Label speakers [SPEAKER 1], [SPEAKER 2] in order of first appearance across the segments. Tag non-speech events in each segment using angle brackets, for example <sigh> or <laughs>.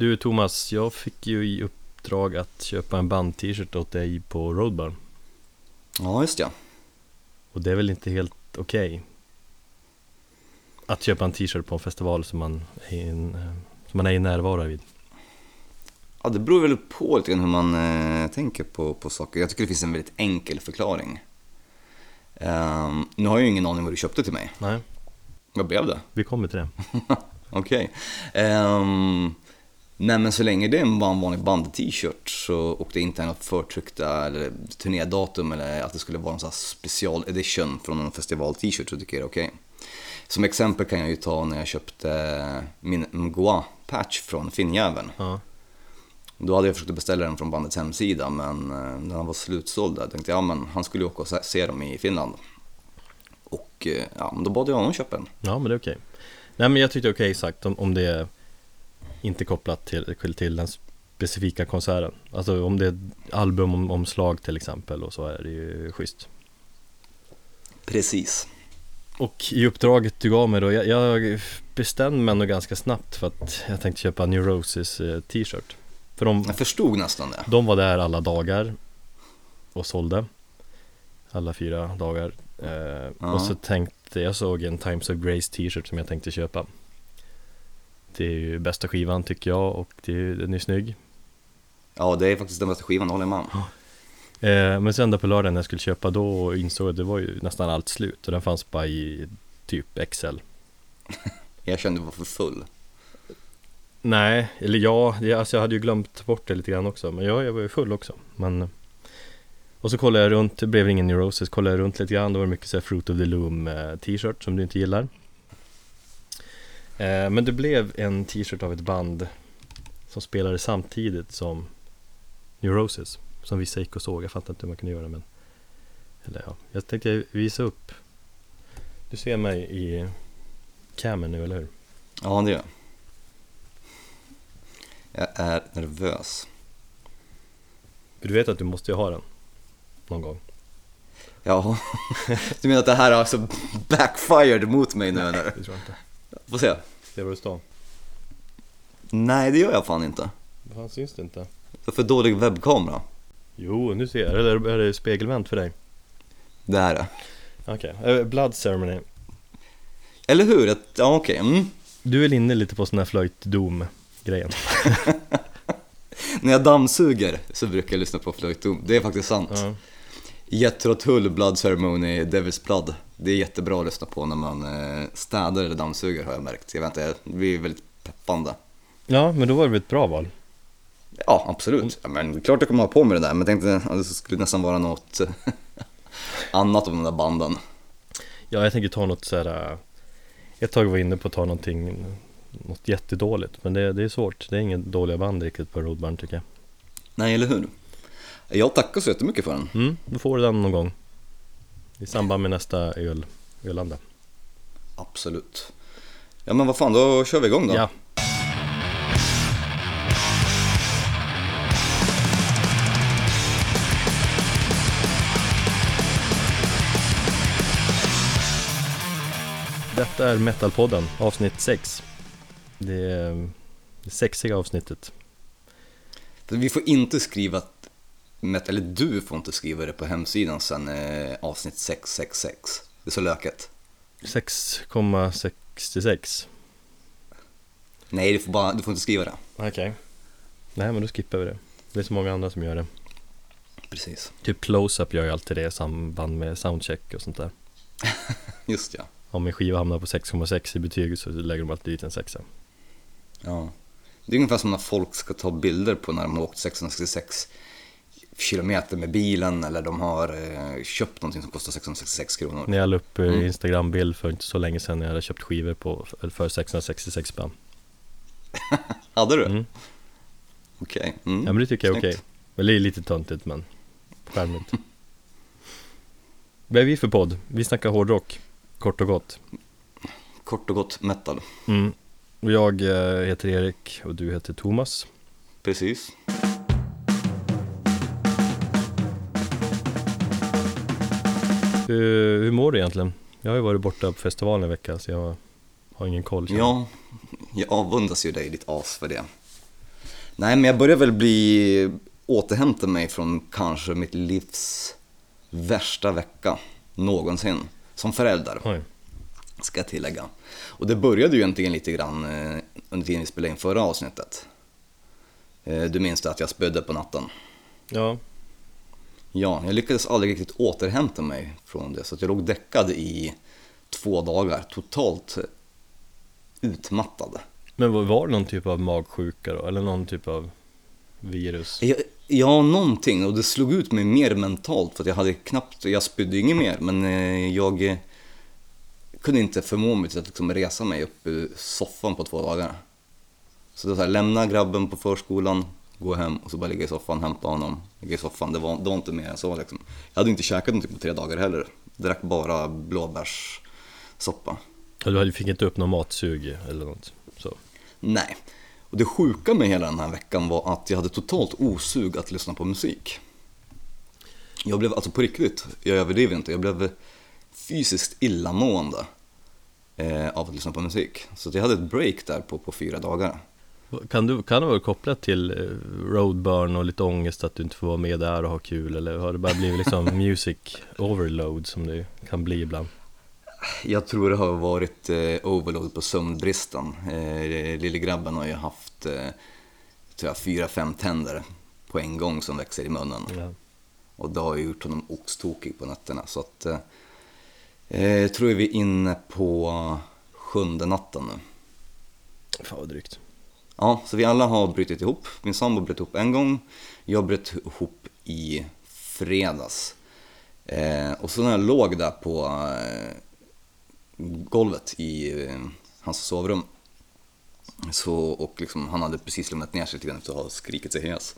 [SPEAKER 1] Du Thomas, jag fick ju i uppdrag att köpa en band-t-shirt åt dig på Roadburn
[SPEAKER 2] Ja, just ja.
[SPEAKER 1] Och det är väl inte helt okej Att köpa en t-shirt på en festival som man är i, en, eh, som man är i närvaro vid
[SPEAKER 2] Ja, det beror väl på lite grann hur man eh, tänker på, på saker. Jag tycker det finns en väldigt enkel förklaring. Ehm, nu har jag ju ingen aning vad du köpte till mig.
[SPEAKER 1] Nej,
[SPEAKER 2] Vad blev det?
[SPEAKER 1] vi kommer till det <laughs>
[SPEAKER 2] Okej. Ehm, nej men så länge det är en van- vanlig band-t-shirt och det inte är något förtryckta eller turnédatum eller att det skulle vara sån här special edition från en festival-t-shirt så tycker jag det är okej. Som exempel kan jag ju ta när jag köpte min Mgoa-patch från Finnjäveln.
[SPEAKER 1] Ja,
[SPEAKER 2] Då hade jag försökt beställa den från bandets hemsida men eh, när han var slutsåld där tänkte jag ja men han skulle ju åka och se- dem i Finland. Och eh, ja, då bad jag honom köpa en.
[SPEAKER 1] ja men det är okej Nej men jag tyckte det är okej sagt om, om det är inte kopplat till, till den specifika konserten Alltså om det är albumomslag till exempel och så är det ju schysst
[SPEAKER 2] Precis.
[SPEAKER 1] Och i uppdraget du gav mig då, jag, jag bestämde mig ändå ganska snabbt för att jag tänkte köpa New Roses eh, t-shirt För de,
[SPEAKER 2] Jag förstod nästan det.
[SPEAKER 1] de var där alla dagar och sålde Alla fyra dagar eh,
[SPEAKER 2] Ja.
[SPEAKER 1] Och så tänkte, jag såg en Times of Grace t-shirt som jag tänkte köpa Det är ju bästa skivan tycker jag och det är, den är snygg.
[SPEAKER 2] Ja, det är faktiskt den bästa skivan, håller jag med om.
[SPEAKER 1] eh, Men sen då på lördagen när jag skulle köpa då insåg jag att det var ju nästan allt slut och den fanns bara i typ XL <laughs>
[SPEAKER 2] Jag kände mig för full.
[SPEAKER 1] Nej, eller ja, alltså jag hade ju glömt bort det lite grann också Men ja, jag var ju full också men Och så kollade jag runt, det blev ingen New Roses Kollade jag runt lite grann, då var det mycket så här Fruit of the Loom eh, t-shirt som du inte gillar. eh, Men det blev en t-shirt av ett band Som spelade samtidigt som New Roses Som vissa gick och såg, jag fattar inte hur man kunde göra men Eller ja, jag tänkte visa upp Du ser mig i camen nu, eller hur?
[SPEAKER 2] Ja, det gör jag. Jag är nervös.
[SPEAKER 1] Du vet att du måste ju ha den Någon gång
[SPEAKER 2] Ja, <laughs> du menar att det här har alltså backfired mot mig nu eller?
[SPEAKER 1] Det tror jag inte
[SPEAKER 2] Får se.
[SPEAKER 1] Ser du står?
[SPEAKER 2] Nej, det gör jag fan inte.
[SPEAKER 1] Fan syns det inte?
[SPEAKER 2] Jag har för dålig webbkamera.
[SPEAKER 1] Jo, nu ser jag Eller är det spegelvänt för dig?
[SPEAKER 2] Det är
[SPEAKER 1] Okej, okay. Blood Ceremony
[SPEAKER 2] Eller hur? Ja, okej. Mm.
[SPEAKER 1] Du är väl inne lite på sån här flöjtdom grejen <laughs>
[SPEAKER 2] När jag dammsuger så brukar jag lyssna på flöjtdom. Det är faktiskt sant.
[SPEAKER 1] ja.
[SPEAKER 2] Jethro Tull, Blood Ceremony, Devil's Blood. Det är jättebra att lyssna på när man eh, städar eller dammsuger har jag märkt. Jag vet inte, det blir väldigt peppande.
[SPEAKER 1] ja, men då var det ett bra val
[SPEAKER 2] Ja, absolut. Ja, men klart jag kommer ha på mig det där, men jag tänkte att det skulle nästan vara något <laughs> annat om de där banden.
[SPEAKER 1] Ja, jag tänker ta något så här. äh, Ett tag var jag inne på att ta någonting Något jättedåligt Men det, det är svårt Det är ingen dåliga band riktigt på Roadburn tycker jag
[SPEAKER 2] Nej, eller hur? Jag tackar så jättemycket för den.
[SPEAKER 1] Mm, då får du den någon gång I samband med nästa öl Ölanda
[SPEAKER 2] Absolut. Ja, men vad fan, då kör vi igång då.
[SPEAKER 1] Ja, Detta är Metalpodden, avsnitt 6 Det det sexiga avsnittet
[SPEAKER 2] Vi får inte skriva eller du får inte skriva det på hemsidan sen eh, avsnitt 666. Det är så löket.
[SPEAKER 1] 6,66
[SPEAKER 2] Nej, du får, bara, du får inte skriva det.
[SPEAKER 1] Okej Nej men då skippar vi det Det är så många andra som gör det
[SPEAKER 2] Precis.
[SPEAKER 1] Typ Close-Up gör ju alltid det i samband med soundcheck och sånt där <laughs>
[SPEAKER 2] Just ja.
[SPEAKER 1] Om en skiva hamnar på 6,6 i betyg så lägger de alltid dit en sexa
[SPEAKER 2] ja. Det är ungefär som när folk ska ta bilder på när de har åkt 666 kilometer med bilen eller de har eh, köpt någonting som kostar 666 kronor.
[SPEAKER 1] När jag la upp eh,
[SPEAKER 2] Mm.
[SPEAKER 1] Instagram-bild för inte så länge sedan när jag hade köpt skivor på, för 666 spänn <laughs>
[SPEAKER 2] Hade du?
[SPEAKER 1] mm.
[SPEAKER 2] Okej. Mm.
[SPEAKER 1] Ja men det tycker jag är okej. Väl det är lite töntigt men charmigt Vad är vi för podd? Vi snackar hårdrock Kort och gott
[SPEAKER 2] Kort och gott metal.
[SPEAKER 1] mm. Och jag eh, heter Erik och du heter Thomas
[SPEAKER 2] Precis.
[SPEAKER 1] Hur, hur mår du egentligen? Jag har ju varit borta på festivalen en vecka så jag har ingen koll.
[SPEAKER 2] Ja, jag avundas ju dig ditt as för det. Nej, men jag börjar väl bli återhämta mig från kanske mitt livs värsta vecka någonsin. Som förälder,
[SPEAKER 1] Oj.
[SPEAKER 2] ska jag tillägga. Och det började ju egentligen lite grann eh, under tiden vi spelade in förra avsnittet. Eh, Du minns det att jag spödde på natten.
[SPEAKER 1] Ja,
[SPEAKER 2] Ja, jag lyckades aldrig riktigt återhämta mig från det. Så att jag låg däckad i två dagar, totalt utmattad.
[SPEAKER 1] men var det någon typ av magsjuka då? Eller någon typ av virus?
[SPEAKER 2] Jag, ja, någonting. Och det slog ut mig mer mentalt för att jag hade knappt, jag spydde inget mer, men eh, jag eh, kunde inte förmå mig till att liksom resa mig upp ur soffan på två dagar. Så det var så här, lämna grabben på förskolan, gå hem och så bara ligga i soffan, hämta honom, ligga i soffan. Det var, det var inte mer än så liksom. Jag hade inte käkat någonting på tre dagar heller. Drack bara blåbärssoppa.
[SPEAKER 1] Ja, Du fick inte upp någon matsug eller något? Så.
[SPEAKER 2] Nej. Och det sjuka med hela den här veckan var att jag hade totalt osug att lyssna på musik. Jag blev alltså på riktigt, jag överdriver inte, jag blev fysiskt illamående eh, av att lyssna på musik. Så jag hade ett break där på, på fyra dagar.
[SPEAKER 1] Kan, du, kan det vara kopplat till eh, roadburn och lite ångest att du inte får vara med där och ha kul? Eller har det bara blivit liksom <laughs> music overload som det kan bli ibland?
[SPEAKER 2] Jag tror det har varit eh, overload på sömnbristen. Eh, lille grabben har ju haft eh, tror jag, fyra, fem tänder på en gång som växer i munnen.
[SPEAKER 1] Ja.
[SPEAKER 2] Och det har ju gjort honom oxtokig på nätterna. Så att, eh, eh, jag tror vi är inne på sjunde natten nu.
[SPEAKER 1] Fan vad drygt.
[SPEAKER 2] Ja, så vi alla har brutit ihop. Min sambo bröt ihop en gång. Jag bröt ihop i fredags. Eh, och så när jag låg där på eh, golvet i eh, hans sovrum. Så, och liksom, han hade precis lämnat ner sig lite grann efter att ha skrikit sig hes.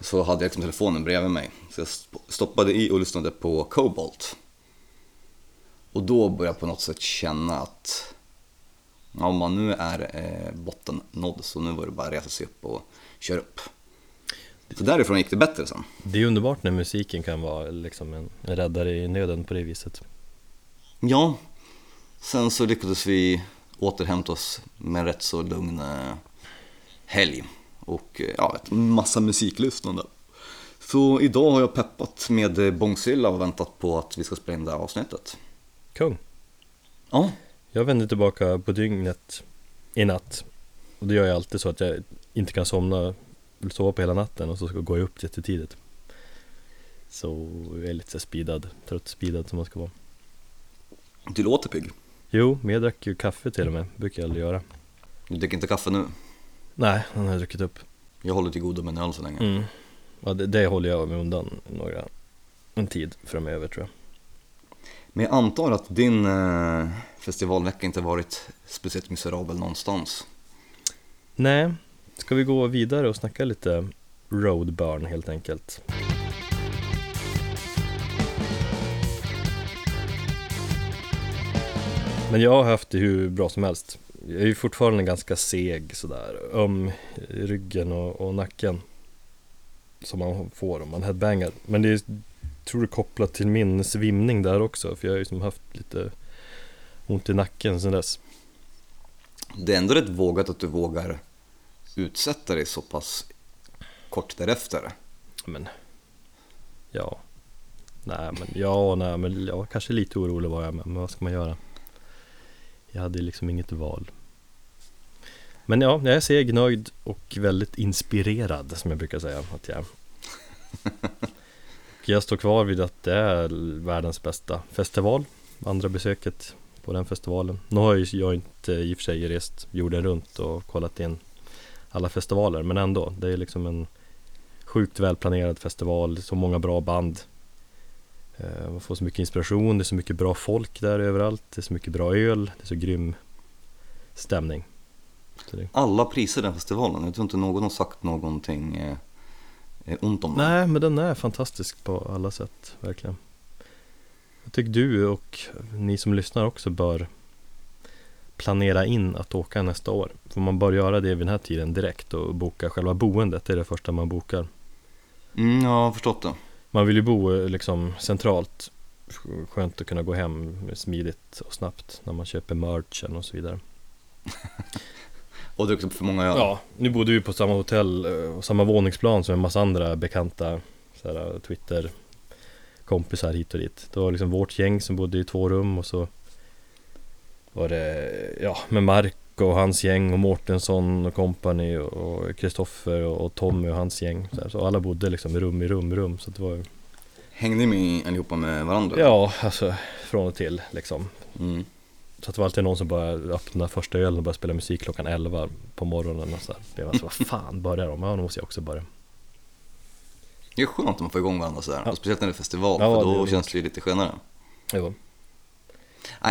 [SPEAKER 2] Så hade jag liksom telefonen bredvid mig. Så jag stoppade i och lyssnade på Cobalt. Och då började jag på något sätt känna att om man nu är eh, botten nådd så nu var det bara att resa sig upp och köra upp. Så därifrån gick det bättre sen.
[SPEAKER 1] Det är underbart när musiken kan vara liksom en räddare i nöden på det viset.
[SPEAKER 2] Ja, sen så lyckades vi återhämta oss med en rätt så lugn eh, helg och eh, ja, ett massa musiklyssnande. Så idag har jag peppat med Bångsilla och väntat på att vi ska spela in det här avsnittet.
[SPEAKER 1] Kung!
[SPEAKER 2] Ja,
[SPEAKER 1] Jag vände tillbaka på dygnet i natt. Och det gör jag alltid så att jag inte kan somna, vill sova på hela natten och så ska- går jag upp jättetidigt. Så jag är lite speedad, trött speedad som man ska vara.
[SPEAKER 2] du låter pigg.
[SPEAKER 1] Jo, men jag drack ju kaffe till och med, brukar jag aldrig göra.
[SPEAKER 2] Du dricker inte kaffe nu.
[SPEAKER 1] Nej, den har jag druckit upp.
[SPEAKER 2] Jag håller till godo med en öl så länge.
[SPEAKER 1] Mm. Ja, det, det håller jag mig undan några, en tid framöver tror jag.
[SPEAKER 2] Men jag antar att din eh, festivalvecka inte varit speciellt miserabel någonstans.
[SPEAKER 1] Nej, ska vi gå vidare och snacka lite roadburn helt enkelt? Men jag har haft det hur bra som helst. Jag är ju fortfarande ganska seg sådär, öm i ryggen och, och nacken. Som man får om man headbangar. Men det är, tror jag, kopplat till min svimning där också. För jag har ju liksom haft lite ont i nacken sedan dess.
[SPEAKER 2] Det är ändå rätt vågat att du vågar utsätta dig så pass kort därefter.
[SPEAKER 1] Men Ja Nej men ja, nej men ja, kanske lite orolig var jag med, men vad ska man göra? Jag hade liksom inget val Men ja, jag är seg, nöjd och väldigt inspirerad som jag brukar säga att jag är. <laughs> jag står kvar vid att det är världens bästa festival. Andra besöket på den festivalen. Nu har jag, jag inte i och för sig rest jorden runt och kollat in alla festivaler men ändå, det är liksom en sjukt välplanerad festival, så många bra band. Eh, man får så mycket inspiration, det är så mycket bra folk där överallt, det är så mycket bra öl, det är så grym stämning. Så det...
[SPEAKER 2] Alla priser den festivalen, jag tror inte någon har sagt någonting eh, ont om den.
[SPEAKER 1] Nej, men den är fantastisk på alla sätt, verkligen. Jag tycker du och ni som lyssnar också bör planera in att åka nästa år. För man bör göra det vid den här tiden direkt och boka själva boendet, det är det första man bokar.
[SPEAKER 2] Mm, jag har förstått det.
[SPEAKER 1] Man vill ju bo eh, liksom centralt Skönt att kunna gå hem smidigt och snabbt när man köper merchen och så vidare <laughs>
[SPEAKER 2] Och druckit upp för många öl?
[SPEAKER 1] Ja, nu bodde vi på samma hotell eh, och samma våningsplan som en massa andra bekanta så här, Twitter kompisar hit och dit. Det var liksom vårt gäng som bodde i två rum och så var det ja, med Mark och hans gäng och Mårtensson och kompani och Kristoffer och Tommy och hans gäng. Så, så alla bodde liksom rum i rum i rum så det var
[SPEAKER 2] Hängde ni allihopa med varandra?
[SPEAKER 1] Ja, alltså från och till liksom.
[SPEAKER 2] Mm.
[SPEAKER 1] Så att det var alltid någon som bara öppnade första ölen och började spela musik klockan 11 på morgonen och så här. Det var så, vad fan börjar de? Ja, nu måste jag också börja.
[SPEAKER 2] Det är skönt om man får igång varandra sådär,
[SPEAKER 1] Ja.
[SPEAKER 2] speciellt när det är festival,
[SPEAKER 1] Ja,
[SPEAKER 2] för då
[SPEAKER 1] det.
[SPEAKER 2] känns det ju lite skönare.
[SPEAKER 1] Jo.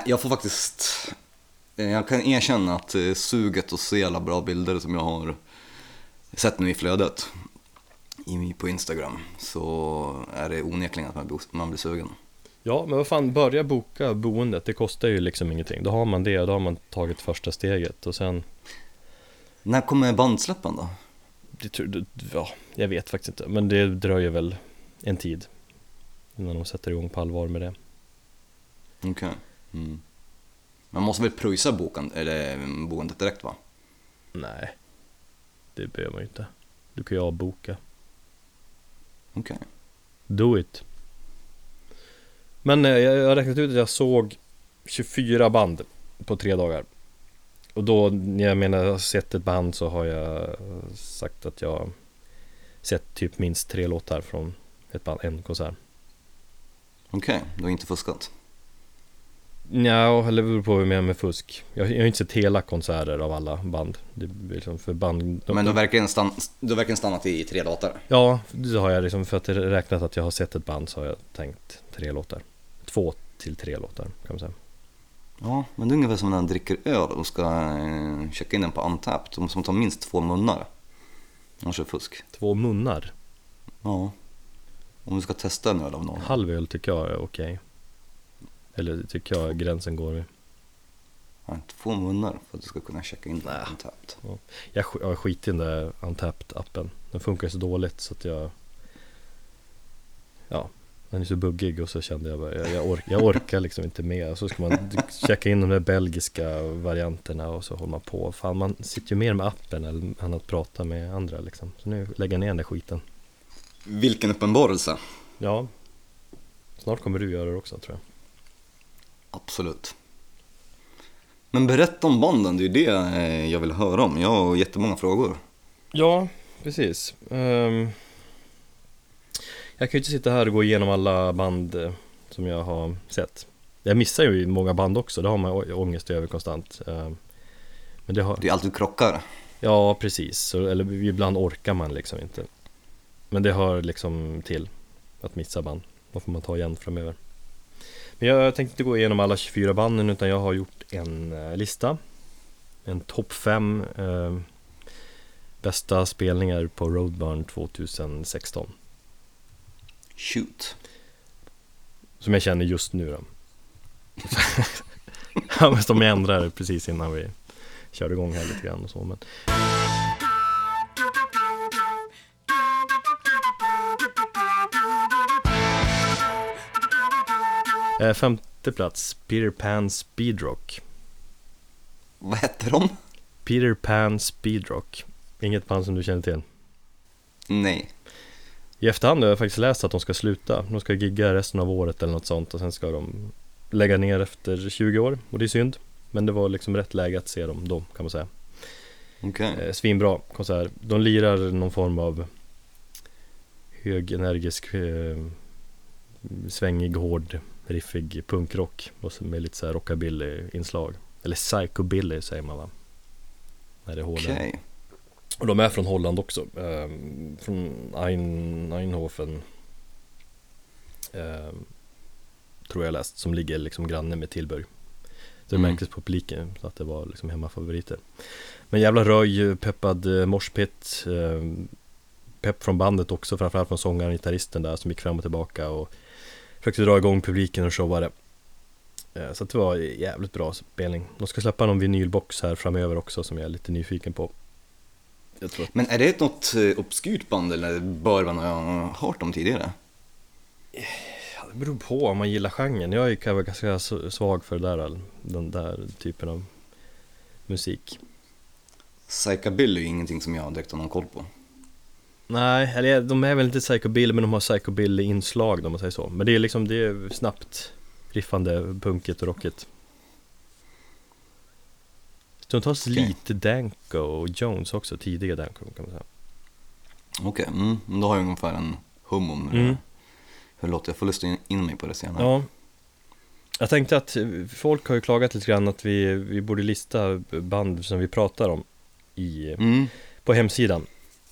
[SPEAKER 2] Jag får faktiskt, eh, jag kan erkänna att eh, suget att se alla bra bilder som jag har sett nu i flödet på Instagram så är det onekligen att man blir sugen.
[SPEAKER 1] Ja, men vad fan, börja boka boendet. Det kostar ju liksom ingenting. Då har man det, då har man tagit första steget och sen
[SPEAKER 2] När kommer bandsläppen då?
[SPEAKER 1] det, Ja, jag vet faktiskt inte. Men det dröjer väl en tid innan de sätter igång på allvar med det.
[SPEAKER 2] Okej. Mm. Man måste väl pröjsa bokan, eller mm, boendet direkt va?
[SPEAKER 1] Nej, det behöver man ju inte. Du kan ju avboka.
[SPEAKER 2] Okej.
[SPEAKER 1] Do it. Men eh, jag har räknat ut att jag såg 24 band på tre dagar. Och då, när jag menar jag har sett ett band så har jag sagt att jag sett typ minst tre låtar från ett band, en konsert.
[SPEAKER 2] Okej, du har inte fuskat?
[SPEAKER 1] Ja, eller beror på hur jag menar med fusk. Jag, har inte sett hela konserter av alla band. Liksom för band... de-
[SPEAKER 2] Men du har verkligen, stan- du har verkligen stannat i tre låtar?
[SPEAKER 1] Ja, det har jag liksom. För att räknat att jag har sett ett band så har jag tänkt tre låtar. Två till tre låtar kan man säga.
[SPEAKER 2] Ja, men det är ungefär som när man dricker öl och ska eh, checka in den på Untapped. Då måste man ta minst två munnar. Annars är det fusk.
[SPEAKER 1] Två munnar.
[SPEAKER 2] Ja. Om du ska testa en öl av någon.
[SPEAKER 1] Halv öl tycker jag är okej. Eller tycker jag gränsen går vid.
[SPEAKER 2] Ja, två munnar för att du ska kunna checka in på
[SPEAKER 1] Nä.
[SPEAKER 2] Untapped.
[SPEAKER 1] Jag, sk- jag skit i den där Untapped-appen. Den funkar så dåligt så att jag... Ja, den är så buggig och så kände jag bara, jag, jag, ork, jag orkar liksom inte med. Så ska man checka in de där belgiska varianterna och så håller man på. Fan, man sitter ju mer med appen än att prata med andra liksom. Så nu lägger jag ner den där skiten.
[SPEAKER 2] Vilken uppenbarelse.
[SPEAKER 1] Ja, snart kommer du göra det också tror jag.
[SPEAKER 2] Absolut. Men berätta om banden, det är ju det eh, jag vill höra om. Jag har jättemånga frågor.
[SPEAKER 1] Ja, precis. Ehm, jag kan ju inte sitta här och gå igenom alla band eh, som jag har sett. Jag missar ju många band också, det har man ångest över konstant. Ehm, men det har,
[SPEAKER 2] Det är alltid krockar.
[SPEAKER 1] ja precis, eller ibland orkar man liksom inte. Men det hör liksom till att missa band. Då får man ta igen framöver. Men jag tänkte inte gå igenom alla 24 banden utan jag har gjort en eh, lista. En topp 5 eh, bästa spelningar på Roadburn 2016.
[SPEAKER 2] Shoot.
[SPEAKER 1] Som jag känner just nu då. <laughs> ja, men de ändrade precis innan vi körde igång här lite grann och så. Men... Eh, femte plats, Peter Pan Speedrock.
[SPEAKER 2] Vad hette de?
[SPEAKER 1] Peter Pan Speedrock. Inget band som du känner till?
[SPEAKER 2] Nej.
[SPEAKER 1] I efterhand har jag faktiskt läst att de ska sluta. De ska gigga resten av året eller något sånt och sen ska de lägga ner efter 20 år och det är synd. Men det var liksom rätt läge att se dem då kan man säga.
[SPEAKER 2] Okej.
[SPEAKER 1] Eh, svinbra konsert. De lirar någon form av hög energisk, eh, svängig, hård, riffig punkrock och så med lite så här rockabilly-inslag. Eller psychobilly säger man va? När det är hårdare.
[SPEAKER 2] Okej.
[SPEAKER 1] Och de är från Holland också. ehm, från Ein, Eindhoven. ehm, tror jag läst. Som ligger liksom granne med Tilburg. Så det
[SPEAKER 2] Mm.
[SPEAKER 1] märktes på publiken att det var liksom hemmafavoriter. Men jävla röj, peppad uh, morspit. ehm, pepp från bandet också, framförallt från sångaren och gitarristen där som gick fram och tillbaka och försökte dra igång publiken och showade. Eh, Så det var jävligt bra spelning. De ska släppa någon vinylbox här framöver också som jag är lite nyfiken på.
[SPEAKER 2] Men är det något eh, obskyrt band eller bör man ha hört om tidigare?
[SPEAKER 1] Ja, det beror på om man gillar genren. Jag är vara ganska svag för där, den där typen av musik.
[SPEAKER 2] Psychobilly är ju ingenting som jag direkt har någon koll på.
[SPEAKER 1] Nej, eller de är väl inte psychobilly men de har psychobilly-inslag om man säger så. Men det är liksom, det är snabbt riffande, punkigt och rockigt. Stundtals
[SPEAKER 2] Okej.
[SPEAKER 1] lite Danko och Jones också, tidiga Danko kan man säga.
[SPEAKER 2] Okej, mm, men då har jag ungefär en hum om hur,
[SPEAKER 1] Mm.
[SPEAKER 2] hur det låter. Jag får lyssna in- in mig på det senare.
[SPEAKER 1] Ja. Jag tänkte att eh, folk har ju klagat lite grann att vi, vi borde lista band som vi pratar om i,
[SPEAKER 2] Mm.
[SPEAKER 1] på hemsidan.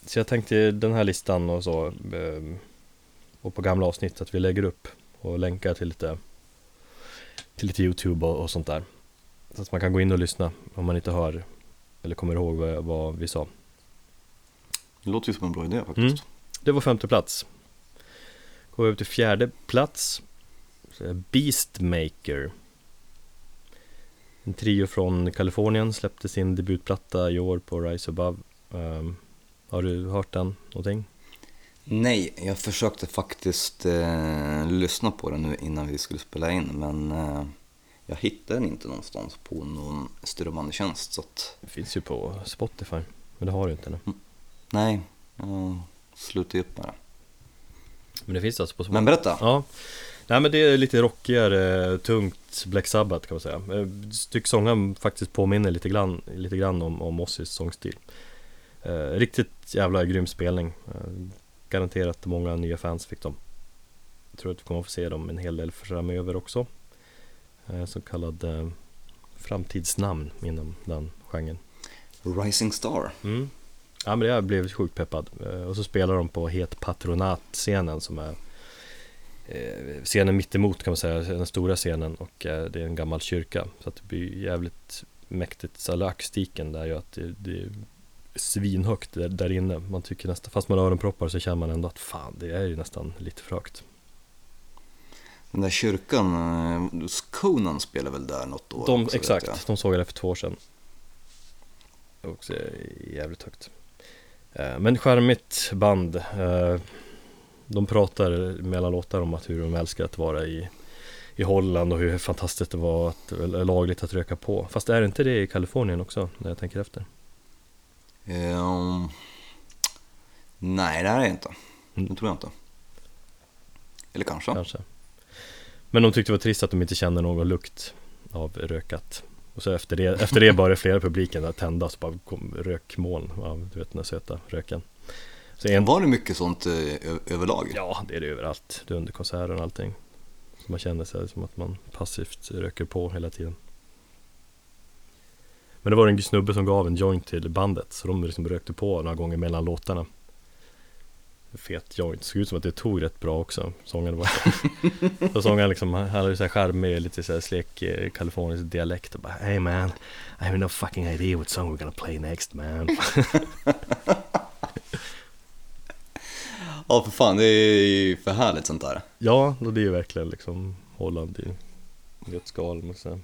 [SPEAKER 1] Så jag tänkte den här listan och så eh, och på gamla avsnitt att vi lägger upp och länkar till lite till lite YouTube och, och sånt där. Så att man kan gå in och lyssna om man inte hör eller kommer ihåg vad, vad vi sa.
[SPEAKER 2] Det låter ju som en bra idé faktiskt.
[SPEAKER 1] Mm. Det var femte plats. Går vi upp till fjärde plats. Beastmaker. En trio från Kalifornien släppte sin debutplatta i år på Rise Above. Ehm, har du hört den någonting?
[SPEAKER 2] Nej, jag försökte faktiskt eh, lyssna på den nu innan vi skulle spela in men eh, jag hittade den inte någonstans på någon strömmande tjänst så att
[SPEAKER 1] Det finns ju på Spotify. Men det har du inte nu.
[SPEAKER 2] nej, jag slutade upp med det.
[SPEAKER 1] Men det finns alltså på Spotify.
[SPEAKER 2] Men berätta!
[SPEAKER 1] Ja. Nej men det är lite rockigare, tungt Black Sabbath kan man säga. Eh, Tycker sången faktiskt påminner lite grann, lite grann om, om Ozzys sångstil. Eh, riktigt jävla grym spelning. Eh, garanterat många nya fans fick de. Jag tror att vi kommer att få se dem en hel del framöver också. Eh, så kallad eh, framtidsnamn inom den genren.
[SPEAKER 2] Rising Star.
[SPEAKER 1] Mm. Ja men jag blev sjukt peppad. Eh, Och så spelar de på Het Patronat-scenen som är scenen mittemot kan man säga, den stora scenen och det är en gammal kyrka. Så att det blir jävligt mäktigt. Alla akustiken där gör att det, det är svinhögt där, där inne. Man tycker nästan, fast man har öronproppar så känner man ändå att fan det är ju nästan lite för högt.
[SPEAKER 2] Den där kyrkan, eh, Conan spelar väl där något år
[SPEAKER 1] De,
[SPEAKER 2] också,
[SPEAKER 1] exakt, de såg det för två år sedan. Också jävligt högt. Eh, Men charmigt band. Eh, De pratar mellan låtar om att hur de älskar att vara i, i Holland och hur fantastiskt det var att, lagligt att röka på. Fast är det inte det i Kalifornien också när jag tänker efter?
[SPEAKER 2] Ehm, nej, det är det inte.
[SPEAKER 1] Mm.
[SPEAKER 2] Det tror jag inte. Eller kanske.
[SPEAKER 1] Kanske. Men de tyckte det var trist att de inte kände någon lukt av rökat. Och så efter det, efter det började flera publiken att tändas bara kom rökmoln av du vet den där söta röken. Så en,
[SPEAKER 2] Var det mycket sånt eh, överlag?
[SPEAKER 1] Ja, det är det överallt. Det är under konserter och allting. Så man känner sig som att man passivt röker på hela tiden. Men det var en snubbe som gav en joint till bandet, så de liksom rökte på några gånger mellan låtarna. Fet joint, såg ut som att det tog rätt bra också. Sången var <laughs> Så sångaren liksom, han hade så här charmig, lite så här slek eh, kalifornisk dialekt och bara Hey man, I have no fucking idea what song we're gonna play next man. <laughs>
[SPEAKER 2] Ja, för fan, det är ju för härligt sånt där.
[SPEAKER 1] Ja, och det är ju verkligen liksom Holland i ett skal säga.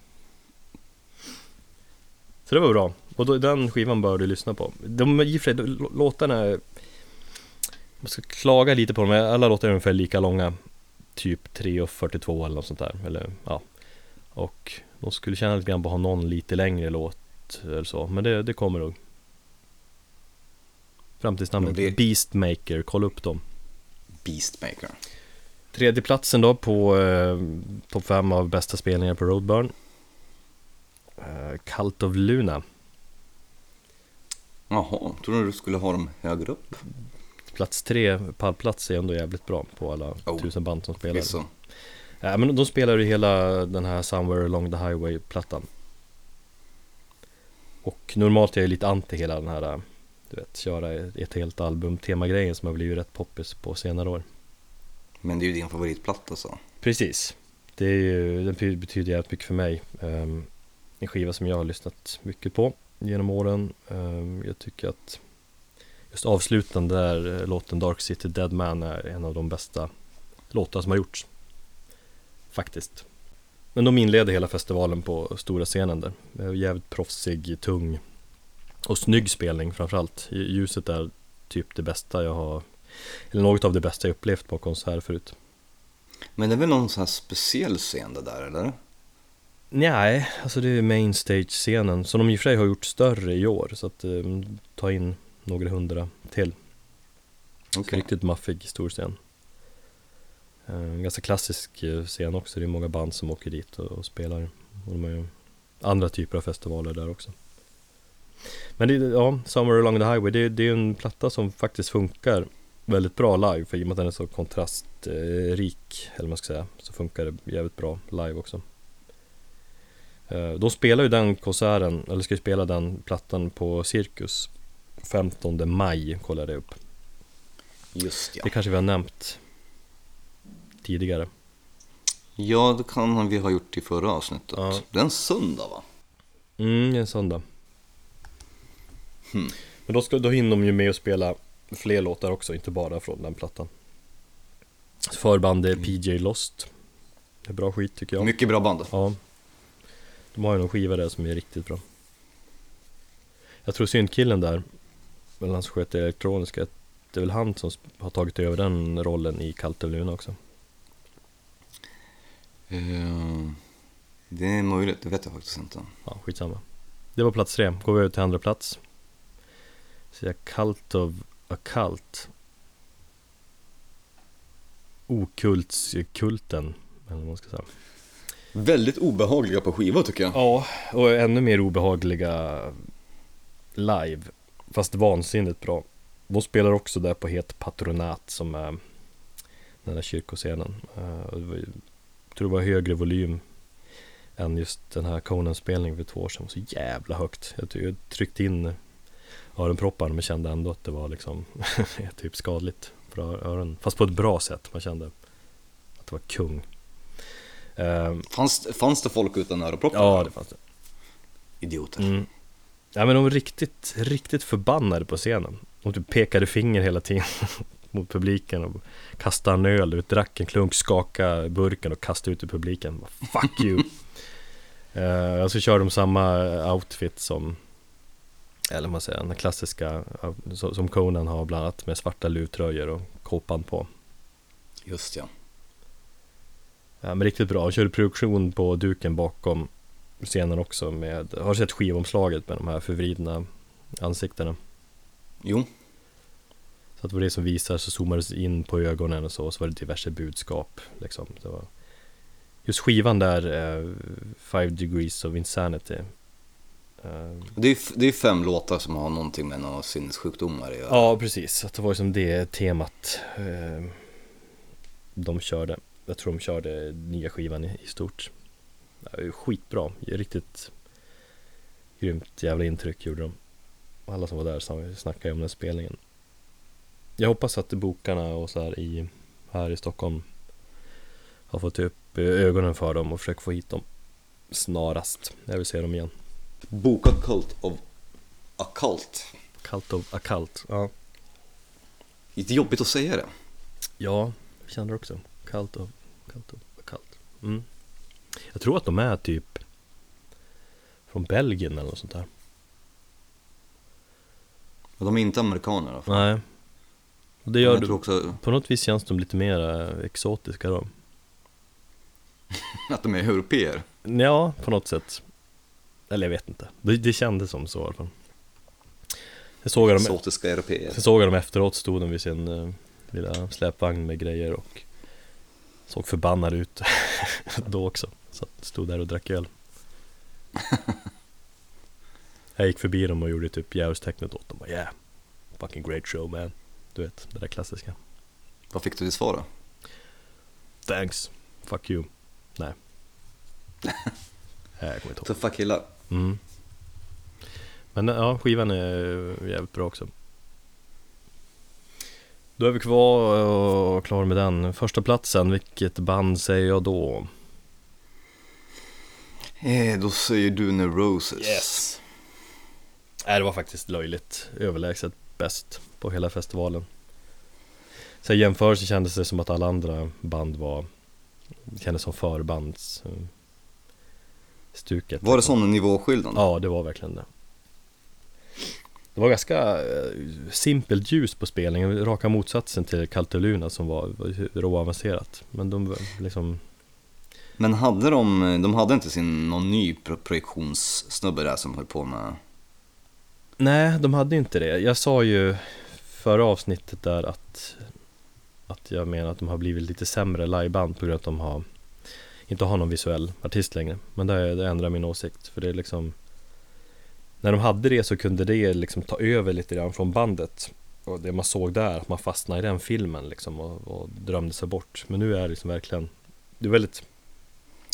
[SPEAKER 1] Så det var bra, och då, den skivan bör du lyssna på. De, i och för sig, låtarna, man ska klaga lite på dem, alla låtar är ungefär lika långa. Typ 3.42 eller något sånt där, eller ja. Och de skulle känna lite grann på att ha någon lite längre låt eller så, men det, det kommer nog. Framtidsnamnet
[SPEAKER 2] det-
[SPEAKER 1] Beastmaker, kolla upp dem.
[SPEAKER 2] Beastmaker.
[SPEAKER 1] Tredje platsen då på eh, topp 5 av bästa spelningar på Roadburn. Eh, Cult of Luna.
[SPEAKER 2] Jaha, tror du du skulle ha dem högre upp?
[SPEAKER 1] Plats tre, pallplats är ändå jävligt bra på alla
[SPEAKER 2] Oh,
[SPEAKER 1] tusen band som spelar.
[SPEAKER 2] Förvisso.
[SPEAKER 1] Ja, men de spelar ju hela den här Somewhere Along the Highway-plattan. Och normalt är jag lite anti hela den här, du vet, köra ett helt album temagrejen som har blivit rätt poppis på senare år.
[SPEAKER 2] Men det är ju din favoritplatta så.
[SPEAKER 1] Precis. Det är ju, den be- betyder jävligt mycket för mig. Ehm, en skiva som jag har lyssnat mycket på genom åren. Ehm, jag tycker att just avslutande där eh, låten Dark City Dead Man är en av de bästa låtar som har gjorts. Faktiskt. Men de inleder hela festivalen på stora scenen där. Eh, Jävligt proffsig, tung och snygg spelning framförallt. Ljuset är typ det bästa jag har, eller något av det bästa jag upplevt på konsert förut.
[SPEAKER 2] Men det är väl någon sån här speciell scen det där eller?
[SPEAKER 1] Nej, alltså det är main stage-scenen som de i och för sig har gjort större i år så att eh, ta in några hundra till.
[SPEAKER 2] Okej.
[SPEAKER 1] Riktigt maffig stor scen. Eh, ganska klassisk eh, scen också, det är många band som åker dit och, och spelar. Och de har ju andra typer av festivaler där också. Men det, ja, Summer Along the Highway, det, det är en platta som faktiskt funkar väldigt bra live för i och med att den är så kontrastrik, eller vad man ska säga, så funkar det jävligt bra live också. Eh, De spelar ju den konserten, eller ska ju spela den plattan på Cirkus 15 maj, kollade jag upp.
[SPEAKER 2] Just ja.
[SPEAKER 1] Det kanske vi har nämnt tidigare.
[SPEAKER 2] Ja, det kan vi ha gjort i förra avsnittet.
[SPEAKER 1] Ja.
[SPEAKER 2] Det är en söndag va?
[SPEAKER 1] Mm, det är en söndag.
[SPEAKER 2] Hmm.
[SPEAKER 1] Men då, ska, då hinner de ju med att spela fler låtar också, inte bara från den plattan. Förband är PJ Lost. Det är bra skit tycker jag.
[SPEAKER 2] Mycket bra band.
[SPEAKER 1] Ja. De har ju någon skiva där som är riktigt bra. Jag tror syndkillen där, väl han som sköter elektroniska, det är väl han som har tagit över den rollen i Kallt över Luna också.
[SPEAKER 2] Eh, det är möjligt, det vet jag faktiskt inte.
[SPEAKER 1] Ja, skitsamma. Det var plats tre, går vi över till andra plats. Så jag Cult of Occult. Okultskulten, eller vad man ska säga.
[SPEAKER 2] Väldigt obehagliga på skiva tycker jag.
[SPEAKER 1] Ja, och ännu mer obehagliga live. Fast vansinnigt bra. De spelar också där på Het Patronat som är den där kyrkoscenen. Eh, jag tror det var högre volym än just den här Conan-spelningen för två år sedan. Så jävla högt. Jag, tryckte in öronpropparna men kände ändå att det var liksom <laughs> typ skadligt för öronen. Fast på ett bra sätt. Man kände att det var kung. Eh,
[SPEAKER 2] Fanns, fanns det folk utan öronproppar?
[SPEAKER 1] ja, det fanns det.
[SPEAKER 2] Idioter.
[SPEAKER 1] Mm. Ja men de var riktigt, riktigt förbannade på scenen. De typ pekade finger hela tiden <laughs> mot publiken och kastade en öl ut, drack en klunk, skakade burken och kastade ut i publiken. Fuck you! uh, <laughs> och så kör de samma outfit som, eller man säger, den klassiska som Conan har bland annat med svarta luvtröjor och kåpan på.
[SPEAKER 2] Just ja.
[SPEAKER 1] Ja, men riktigt bra. Och körde produktion på duken bakom scenen också med, har du sett skivomslaget med de här förvridna ansiktena?
[SPEAKER 2] Jo,
[SPEAKER 1] Så att det var det som visar så zoomades in på ögonen och så, och så var det diverse budskap liksom. Det var Just skivan där, eh, Five Degrees of Insanity eh,
[SPEAKER 2] det är, det är fem låtar som har någonting med några sinnessjukdomar att göra.
[SPEAKER 1] Ja, precis. Att det var som det temat eh, de körde. Jag tror de körde nya skivan i, i stort. Skitbra. Riktigt grymt jävla intryck gjorde de. Alla som var där snackade ju om den spelningen. Jag hoppas att bokarna och så här i här i Stockholm har fått upp ögonen för dem och försöker få hit dem snarast. Jag vill se dem igen.
[SPEAKER 2] Boka Cult of Occult.
[SPEAKER 1] Cult of Occult. Ja.
[SPEAKER 2] Lite jobbigt att säga det.
[SPEAKER 1] Ja, jag känner också. Cult of, cult of, cult. Mm. Jag tror att de är typ från Belgien eller något sånt där.
[SPEAKER 2] Och de är inte amerikaner i alla fall.
[SPEAKER 1] Nej. Och det gör du.
[SPEAKER 2] också
[SPEAKER 1] På något vis känns de lite mer eh, exotiska då. <laughs>
[SPEAKER 2] att de är europeer.
[SPEAKER 1] Ja, på något sätt. Eller jag vet inte. Det, det kändes som så i alla fall. Jag såg dem,
[SPEAKER 2] Exotiska europeer.
[SPEAKER 1] Sen såg jag dem efteråt, stod de vid sin uh, lilla släpvagn med grejer och såg förbannad ut <laughs> då också. Så att stod där och drack öl. jag gick förbi dem och gjorde typ djävulstecknet åt dem. Bara, yeah, fucking great show man. Du vet, det där klassiska.
[SPEAKER 2] Vad fick du till svar då?
[SPEAKER 1] Thanks, fuck you. Nej. <laughs> Jag kommer inte ihåg.
[SPEAKER 2] Tuffa killar.
[SPEAKER 1] Mm. Men ja, skivan är jävligt bra också. Då är vi kvar och klara med den. Första platsen, vilket band säger jag då?
[SPEAKER 2] Eh, då säger du Neurosis.
[SPEAKER 1] Nej, det var faktiskt löjligt överlägset bäst på hela festivalen. Så i jämförelse kändes det som att alla andra band var kändes som förbands eh, stuket.
[SPEAKER 2] Var det sån nivåskillnad?
[SPEAKER 1] Ja, det var verkligen det. Det var ganska eh, simpelt ljus på spelningen, raka motsatsen till Kalteluna som var, var råavancerat. Men de var liksom
[SPEAKER 2] men hade de, de hade inte sin, någon ny pro- projektionssnubbe där som höll på med...
[SPEAKER 1] Nej, de hade ju inte det. Jag sa ju förra avsnittet där att, att jag menar att de har blivit lite sämre liveband på grund av att de har inte har någon visuell artist längre. Men det, det ändrar min åsikt. För det är liksom När de hade det så kunde det liksom ta över lite grann från bandet. Och det man såg där, att man fastnade i den filmen liksom och, och drömde sig bort. Men nu är det liksom verkligen Det är väldigt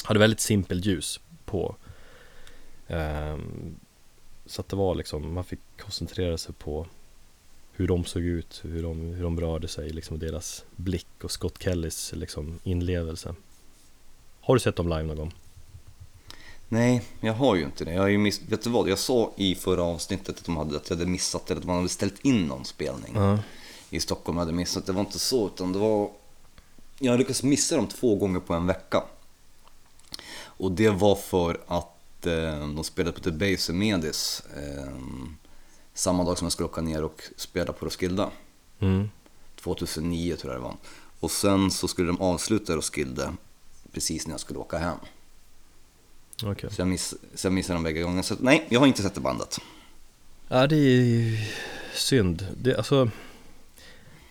[SPEAKER 1] hade väldigt simpelt ljus på ehm, Så att det var liksom, man fick koncentrera sig på hur de såg ut, hur de, hur de rörde sig, liksom deras blick och Scott Kellys liksom inlevelse. Har du sett dem live någon gång?
[SPEAKER 2] Nej, jag har ju inte det. Jag har ju miss... Vet du vad, jag sa i förra avsnittet att, de hade, att jag hade missat eller att man hade ställt in någon spelning
[SPEAKER 1] Ja.
[SPEAKER 2] i Stockholm. Jag hade missat. Det var inte så, utan det var... Jag lyckades missa dem två gånger på en vecka. Och det var för att eh, de spelade på The Base Medis eh, samma dag som jag skulle åka ner och spela på Roskilde.
[SPEAKER 1] Mm.
[SPEAKER 2] 2009 tror jag det var. Och sen så skulle de avsluta Roskilde precis när jag skulle åka hem.
[SPEAKER 1] Okej.
[SPEAKER 2] Så jag, miss, så jag missade dem bägge gånger. Så nej, jag har inte sett det bandet.
[SPEAKER 1] Ja, det är synd. Det, alltså,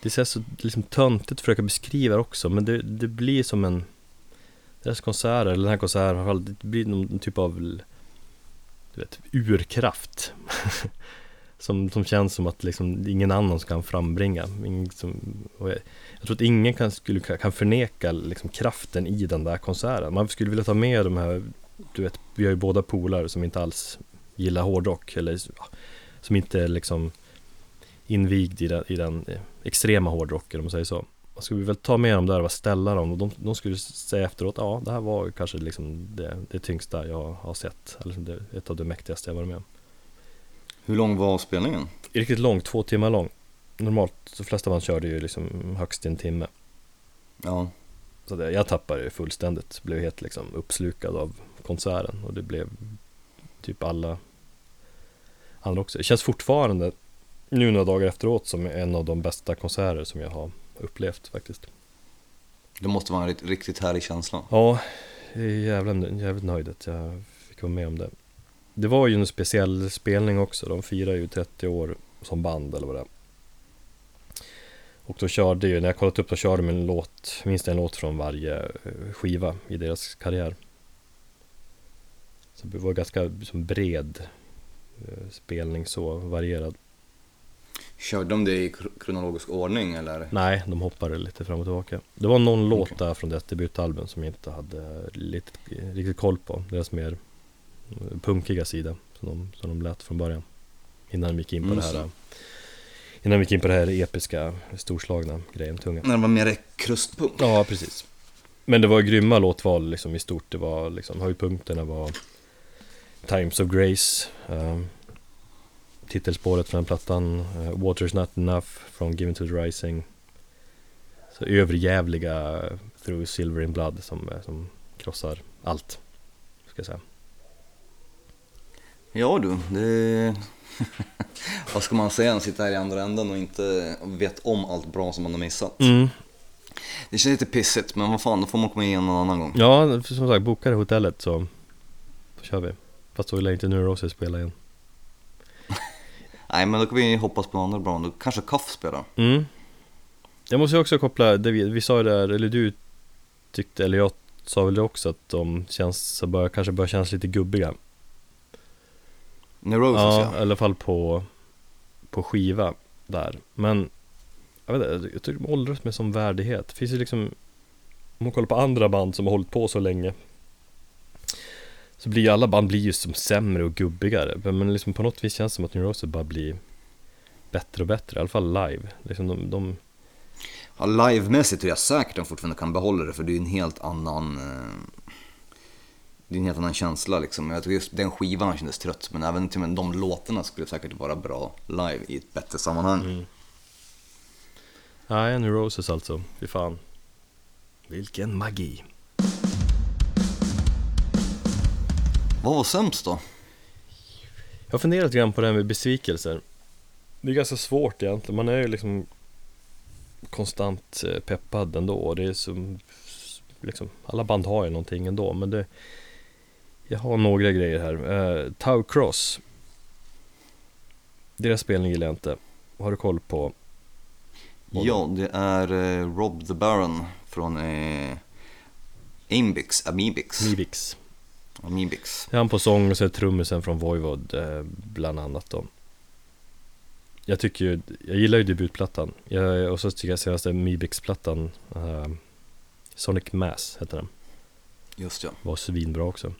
[SPEAKER 1] det känns så liksom töntigt att försöka beskriva det också, men det, det blir som en deras konserter, eller den här konserten i alla fall, det blir någon typ av du vet, urkraft. <laughs> Som, som känns som att liksom ingen annan kan frambringa. Ingen som, och jag, jag tror att ingen kan, skulle, kan förneka liksom kraften i den där konserten. Man skulle vilja ta med de här Du vet, vi har ju båda polare som inte alls gillar hårdrock eller som inte är liksom invigd i den, i den eh, extrema hårdrocken om man säger så. Man skulle väl ta med dem där och ställa dem och de, de skulle säga efteråt, ja det här var kanske liksom det, det tyngsta jag har sett, eller det, ett av det mäktigaste jag varit med om.
[SPEAKER 2] Hur lång var spelningen?
[SPEAKER 1] Riktigt lång, två timmar lång. Normalt, de flesta band körde ju liksom högst en timme.
[SPEAKER 2] Ja,
[SPEAKER 1] Så det, jag tappade ju fullständigt, blev helt liksom uppslukad av konserten och det blev typ alla andra också. Det känns fortfarande nu några dagar efteråt som en av de bästa konserter som jag har upplevt faktiskt.
[SPEAKER 2] det måste vara en rikt- riktigt härlig känsla.
[SPEAKER 1] Ja, jag är jävla, jävligt nöjd att jag fick vara med om det. Det var ju en speciell spelning också, de firar ju 30 år som band eller vad det är. Och då körde ju, när jag kollat upp, då körde de en låt, minst en låt från varje eh, skiva i deras karriär. Så det var ganska liksom, bred eh, spelning så, varierad.
[SPEAKER 2] Körde de det i kro- kronologisk ordning eller?
[SPEAKER 1] Nej, de hoppade lite fram och tillbaka. Det var någon låt
[SPEAKER 2] Okej.
[SPEAKER 1] där från deras debutalbum som jag inte hade lite, riktigt koll på. Deras mer eh, punkiga sida som de, som de lät från början. Innan de gick in på
[SPEAKER 2] Mm,
[SPEAKER 1] det här
[SPEAKER 2] så.
[SPEAKER 1] Innan vi gick in på det här episka, storslagna grejen, tunga.
[SPEAKER 2] När det var mer krustpunk?
[SPEAKER 1] Ja, precis. Men det var grymma låtval liksom i stort. Det var liksom, höjdpunkterna var Times of Grace, eh, titelspåret från den plattan, eh, Water's Not Enough från Given to the Rising. Så överjävliga Through Silver in Blood som, eh, som krossar allt, ska jag säga.
[SPEAKER 2] Ja du, det... <laughs> Vad ska man säga? Sitta här i andra änden och inte vet om allt bra som man har missat.
[SPEAKER 1] Mm.
[SPEAKER 2] Det känns lite pissigt, men vad fan, då får man komma igen någon annan gång.
[SPEAKER 1] Ja, som sagt, bokar hotellet så, så kör vi. Fast då lär inte Neurosis spela igen.
[SPEAKER 2] Nej, men då kan vi hoppas på andra bra. Då kanske Kaff spelar.
[SPEAKER 1] Mm. Jag måste ju också koppla, det vi, vi sa ju där, eller du tyckte, eller jag sa väl det också att de känns, så bör, kanske börjar kännas lite gubbiga.
[SPEAKER 2] Neurosis
[SPEAKER 1] Ja,
[SPEAKER 2] ja.
[SPEAKER 1] i alla fall på, på skiva där. Men jag vet inte, jag tycker de åldras med som värdighet. Det finns ju liksom, om man kollar på andra band som har hållit på så länge. Så blir ju alla band blir ju som sämre och gubbigare. Men liksom på något vis känns det som att Neurosis bara blir bättre och bättre. I alla fall live. Liksom de, de
[SPEAKER 2] ja livemässigt tror jag säkert de fortfarande kan behålla det, för det är en helt annan... eh, Det är en helt annan känsla liksom. Jag tror just den skivan kändes trött, men även till och med de låtarna skulle säkert vara bra live i ett bättre sammanhang.
[SPEAKER 1] Mm. Nej, Neurosis alltså. Fy fan. Vilken magi.
[SPEAKER 2] Vad var sämst då?
[SPEAKER 1] Jag har funderat grann på det här med besvikelser. Det är ganska svårt egentligen. Man är ju liksom konstant eh, peppad ändå. Det är så liksom, alla band har ju någonting ändå men det Jag har några grejer här. Uh, Tau Cross Deras spelning gillar jag inte. Har du koll på?
[SPEAKER 2] Ja, det är eh, Rob the Baron från eh, Ambix, Amibix.
[SPEAKER 1] Mivix.
[SPEAKER 2] Amibix.
[SPEAKER 1] Han på sång och så är trummisen från Voivod eh, bland annat då. Jag tycker ju, jag gillar ju debutplattan. Jag, och så tycker jag senaste Mibix-plattan, eh, Sonic Mass heter den.
[SPEAKER 2] Just ja.
[SPEAKER 1] Var svinbra också.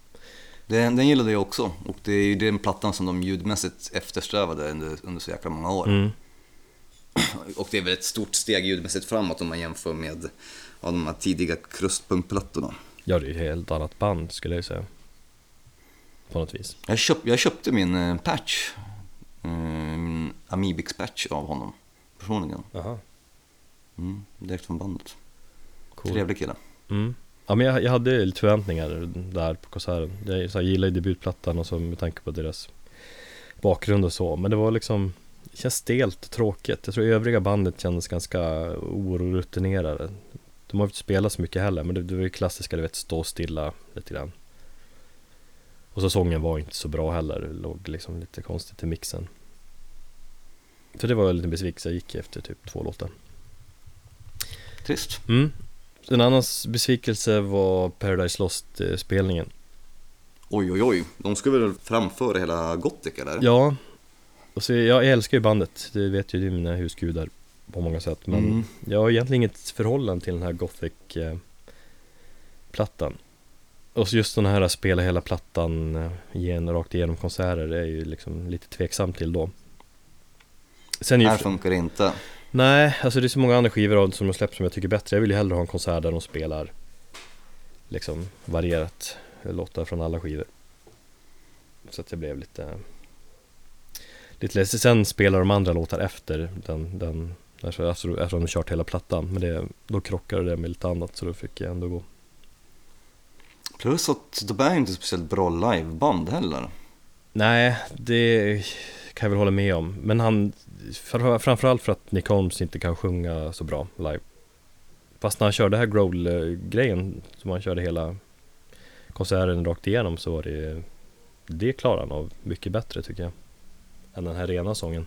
[SPEAKER 2] Den, den gillade jag också och det är ju den plattan som de ljudmässigt eftersträvade under, under så jäkla många år.
[SPEAKER 1] Mm. <clears throat>
[SPEAKER 2] Och det är väl ett stort steg ljudmässigt framåt om man jämför med ja, de här tidiga krustpunktplattorna.
[SPEAKER 1] Ja, det är ett helt annat band skulle jag säga. På något vis.
[SPEAKER 2] Jag, köp, jag köpte min eh, patch, eh, min Amibix patch av honom personligen.
[SPEAKER 1] Aha.
[SPEAKER 2] Mm, direkt från bandet.
[SPEAKER 1] Cool.
[SPEAKER 2] Trevlig kille.
[SPEAKER 1] Mm. Ja men jag, jag hade lite förväntningar där på konserten. Jag, så här, gillar ju debutplattan och så med tanke på deras bakgrund och så. Men det var liksom, det känns stelt och tråkigt. Jag tror övriga bandet kändes ganska orutinerade. De har inte spelat så mycket heller, men det, det var ju klassiska, du vet, stå stilla lite grann. Och så sången var inte så bra heller, det låg liksom lite konstigt i mixen. Så det var en liten besvikelse, jag gick efter typ två låtar.
[SPEAKER 2] Trist.
[SPEAKER 1] Mm. En annan besvikelse var Paradise Lost-spelningen.
[SPEAKER 2] Oj, oj, oj. De skulle väl framföra hela Gothic eller?
[SPEAKER 1] Ja, och så jag älskar ju bandet, det vet ju är mina husgudar på många sätt. Men
[SPEAKER 2] Mm.
[SPEAKER 1] jag har egentligen inget förhållande till den här Gothic-plattan. Och just den här att spela hela plattan eh, igen, rakt igenom konserter är ju liksom lite tveksam till då. Sen är ju
[SPEAKER 2] Här funkar det inte.
[SPEAKER 1] Nej, alltså det är så många andra skivor som de släppt som jag tycker är bättre. Jag vill ju hellre ha en konsert där de spelar liksom varierat låtar från alla skivor. Så att jag blev lite lite ledsen. Sen spelar de andra låtar efter den, den alltså, alltså, efter de kört hela plattan. Men det, då krockade det med lite annat så då fick jag ändå gå.
[SPEAKER 2] Plus att de är inte speciellt bra liveband heller.
[SPEAKER 1] Nej, det kan jag väl hålla med om. Men han, för, framförallt för att Nick Holmes inte kan sjunga så bra live. Fast när han körde här growl-grejen, som han körde hela konserten rakt igenom så var det Det klarar han av mycket bättre tycker jag. Än den här rena sången.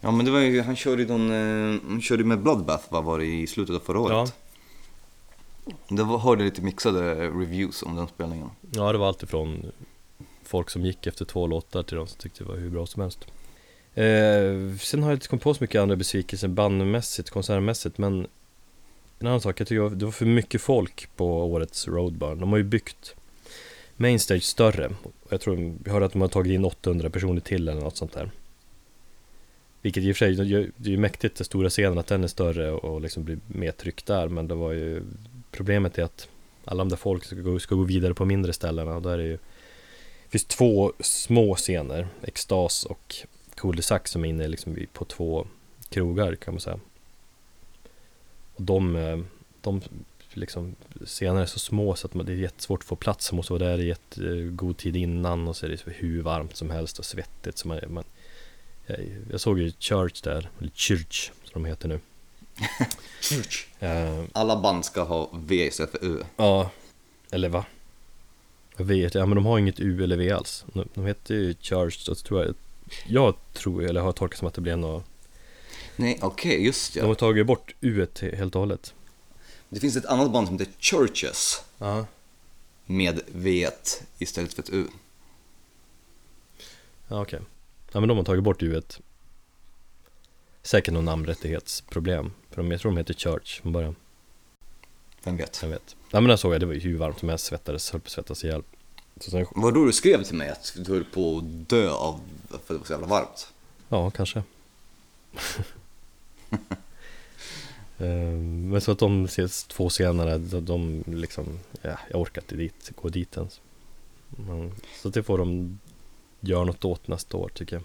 [SPEAKER 2] Ja men det var ju, han körde ju någon, eh, han körde med Bloodbath vad var det i slutet av förra året? Det var, hörde lite mixade reviews om den spelningen.
[SPEAKER 1] Ja, det var allt ifrån folk som gick efter två låtar till de som tyckte det var hur bra som helst. Eh, sen har jag inte kommit på så mycket andra besvikelser bandmässigt, konsertmässigt, men en annan sak, jag tycker det var för mycket folk på årets Roadburn. De har ju byggt Mainstage större. Jag tror, jag hörde att de har tagit in 800 personer till eller något sånt där. Vilket i och för sig, det är ju mäktigt den stora scenen att den är större och liksom blir mer tryckt där, men det var ju Problemet är att alla de där folk ska gå, ska gå vidare på mindre ställen och där är ju Det finns två små scener, Extas och Cool de Sac som är inne liksom på två krogar kan man säga. Och de, eh, de liksom scener är så små så att det är jättesvårt att få plats. Man måste vara där i ett eh, god tid innan och så är det hur varmt som helst och svettigt. Så man, man, jag, jag såg ju Church där, eller Church som de heter nu.
[SPEAKER 2] Church.
[SPEAKER 1] Uh, <laughs>
[SPEAKER 2] Alla band ska ha V istället för U.
[SPEAKER 1] Ja, eller va? Jag vet, ja men de har inget U eller V alls. De, de heter ju Charged, så tror jag, jag tror, eller har tolkat som att det blir något
[SPEAKER 2] Nej, okej, okay, just ja.
[SPEAKER 1] De har tagit bort U helt och hållet.
[SPEAKER 2] Det finns ett annat band som heter Churches.
[SPEAKER 1] Ja.
[SPEAKER 2] Med V istället för ett U.
[SPEAKER 1] Ja, okej. Okay. Ja, men de har tagit bort U. Säkert någon namnrättighetsproblem. För de, jag tror de heter Church från början.
[SPEAKER 2] Vem vet?
[SPEAKER 1] Jag vet. Ja men där såg jag, det var ju hur varmt som helst, svettades, höll på att svettas ihjäl.
[SPEAKER 2] Så sen... Var då du skrev till mig att du höll på att dö av, för att det var så jävla varmt?
[SPEAKER 1] Ja, kanske. <laughs> Men så att de ses två senare, de liksom, ja, jag orkar inte dit, gå dit ens. Men, så det får de göra något åt nästa år tycker jag.